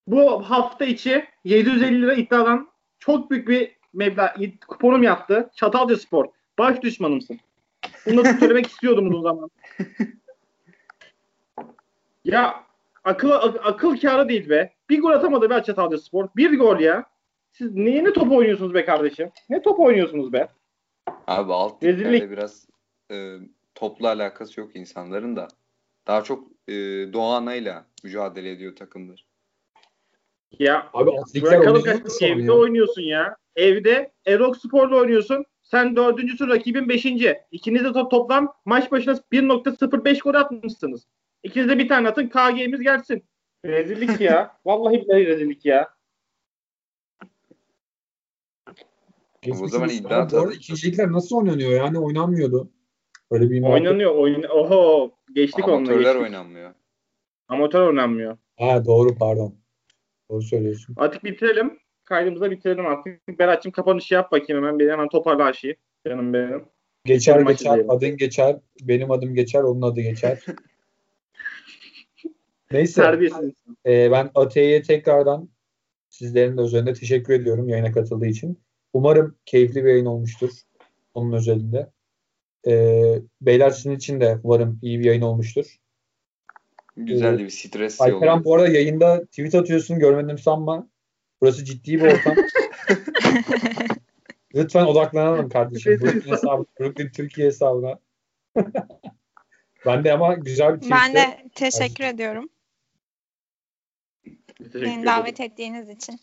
Bu hafta içi 750 lira iddiadan çok büyük bir meblağ kuponum yaptı. Çatalca Spor. Baş düşmanımsın. Bunu da söylemek (laughs) istiyordum o zaman. (laughs) Ya akıl akıl kârı değil be. Bir gol atamadı be Çatalca Spor. Bir gol ya. Siz niye ne top oynuyorsunuz be kardeşim? Ne top oynuyorsunuz be?
Abi alt liglerde biraz e, topla alakası yok insanların da. Daha çok e, Doğanay'la mücadele ediyor takımlar.
Ya abi bırakalım evde ya. oynuyorsun ya. Evde Erok Spor'la oynuyorsun. Sen dördüncüsü rakibin beşinci. İkiniz de to- toplam maç başına 1.05 gol atmışsınız. İkiniz de bir tane atın KG'miz gelsin. Rezillik ya. (laughs) Vallahi bir rezillik ya.
Geçmiş o zaman iddia Bu arada ikincilikler nasıl oynanıyor yani oynanmıyordu.
Öyle bir Oynanıyor. Oyun Oho geçtik onunla.
Amatörler oynanmıyor.
Amatör oynanmıyor.
Ha doğru pardon. Doğru söylüyorsun.
Artık bitirelim. Kaydımıza bitirelim artık. Berat'cığım kapanışı yap bakayım hemen. Bir hemen toparla her şeyi. Canım benim.
Geçer benim geçer. Adın geçer. Benim adım geçer. Onun adı geçer. (laughs) Neyse. E, ben AT'ye tekrardan sizlerin de üzerinde teşekkür ediyorum yayına katıldığı için. Umarım keyifli bir yayın olmuştur. Onun özelinde. E, beyler sizin için de umarım iyi bir yayın olmuştur.
Güzel ee, bir stres
Alperen bu arada yayında tweet atıyorsun görmedim sanma. Burası ciddi bir ortam. (laughs) Lütfen odaklanalım kardeşim. Brooklyn, hesabı, Brooklyn Türkiye hesabına. (laughs) ben de ama güzel bir
tweet. Ben de teşekkür ediyorum. Beni davet ettiğiniz için.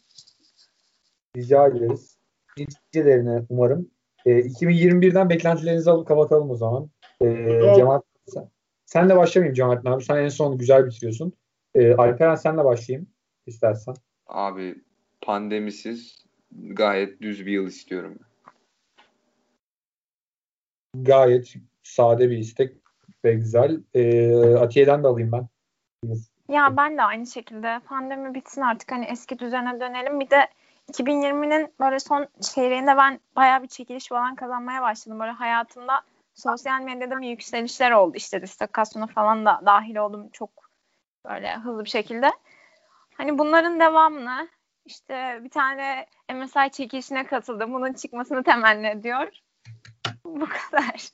Rica ederiz. Nicelerini umarım. E, ee, 2021'den beklentilerinizi alıp kapatalım o zaman. E, Cemal sen, senle başlamayayım Cemal abi. Sen en son güzel bitiriyorsun. E, Alperen senle başlayayım istersen.
Abi pandemisiz gayet düz bir yıl istiyorum.
Gayet sade bir istek ve güzel. E, Atiye'den de alayım ben.
Ya ben de aynı şekilde pandemi bitsin artık hani eski düzene dönelim. Bir de 2020'nin böyle son çeyreğinde ben bayağı bir çekiliş falan kazanmaya başladım. Böyle hayatımda sosyal medyada bir yükselişler oldu. İşte destakasyona falan da dahil oldum çok böyle hızlı bir şekilde. Hani bunların devamını işte bir tane MSI çekilişine katıldım. Bunun çıkmasını temenni ediyor. Bu kadar.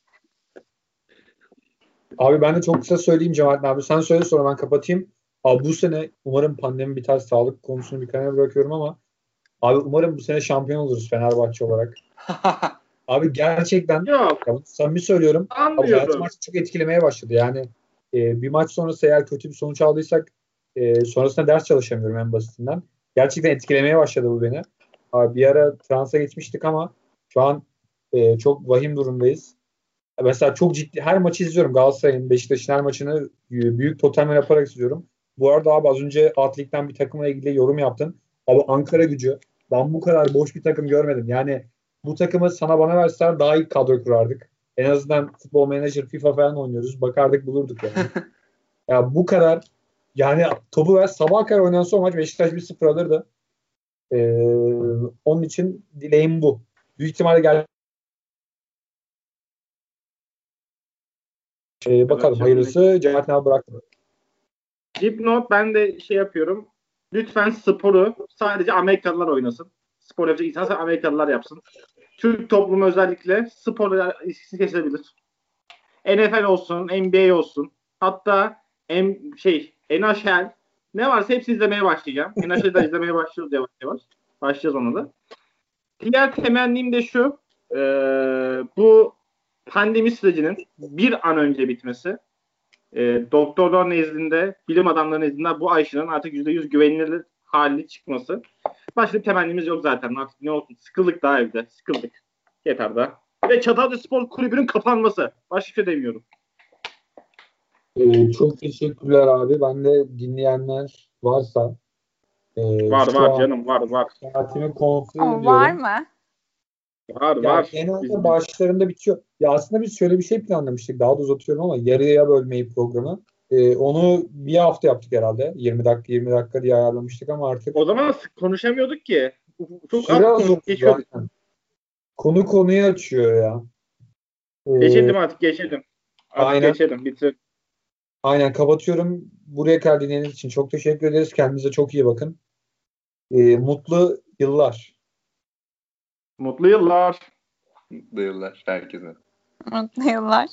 Abi ben de çok kısa söyleyeyim Cemal abi. Sen söyle sonra ben kapatayım. Abi bu sene umarım pandemi biter. Sağlık konusunu bir kenara bırakıyorum ama Abi umarım bu sene şampiyon oluruz Fenerbahçe olarak. (laughs) abi gerçekten
Yok.
Ya, samimi söylüyorum. Abi çok etkilemeye başladı. Yani e, bir maç sonrası eğer kötü bir sonuç aldıysak e, sonrasında ders çalışamıyorum en basitinden. Gerçekten etkilemeye başladı bu beni. Abi bir ara transa geçmiştik ama Şu an e, çok vahim durumdayız. Mesela çok ciddi her maçı izliyorum. Galatasaray'ın, Beşiktaş'ın her maçını e, büyük totemler yaparak izliyorum. Bu arada abi az önce Atlik'ten bir takımla ilgili yorum yaptın. Abi Ankara gücü. Ben bu kadar boş bir takım görmedim. Yani bu takımı sana bana verseler daha iyi kadro kurardık. En azından futbol manager FIFA falan oynuyoruz. Bakardık bulurduk yani. (laughs) ya bu kadar yani topu ver sabah kadar oynanan son maç Beşiktaş 1-0 alırdı. Ee, onun için dileğim bu. Büyük ihtimalle gel ee, bakalım hayırlısı Cemalettin abi bıraktı.
Dipnot ben de şey yapıyorum. Lütfen sporu sadece Amerikalılar oynasın. Spor yapacak insan Amerikalılar yapsın. Türk toplumu özellikle spor ilişkisi kesebilir. NFL olsun, NBA olsun. Hatta M şey NHL ne varsa hepsi izlemeye başlayacağım. (laughs) NHL'de izlemeye başlıyoruz yavaş yavaş. Başlayacağız ona da. Diğer temennim de şu. E, bu pandemi sürecinin bir an önce bitmesi. E, doktorlar nezdinde, bilim adamları nezdinde bu aşının artık %100 güvenilir hali çıkması. Başka bir temennimiz yok zaten. Artık ne olsun. Sıkıldık daha evde. Sıkıldık. Yeter daha. Ve Çatalca Spor Kulübü'nün kapanması. Başka bir şey demiyorum.
Ee, çok teşekkürler abi. Ben de dinleyenler varsa
e, var var canım var var.
Saatimi kontrol
ediyorum. Var mı?
Var
ya
var.
Genelde başlarında bitiyor. Ya aslında biz şöyle bir şey planlamıştık. Daha da uzatıyorum ama yarıya bölmeyi programı. Ee, onu bir hafta yaptık herhalde. 20 dakika 20 dakika diye ayarlamıştık ama artık.
O zaman konuşamıyorduk ki. Çok az
geçiyorduk. Konu konuyu açıyor ya.
Ee, geçelim artık geçelim. Artık
aynen.
geçelim bitir.
Aynen kapatıyorum. Buraya kadar dinlediğiniz için çok teşekkür ederiz. Kendinize çok iyi bakın. Ee, mutlu yıllar.
Mutlu yıllar.
Mutlu yıllar herkese.
Mutlu yıllar.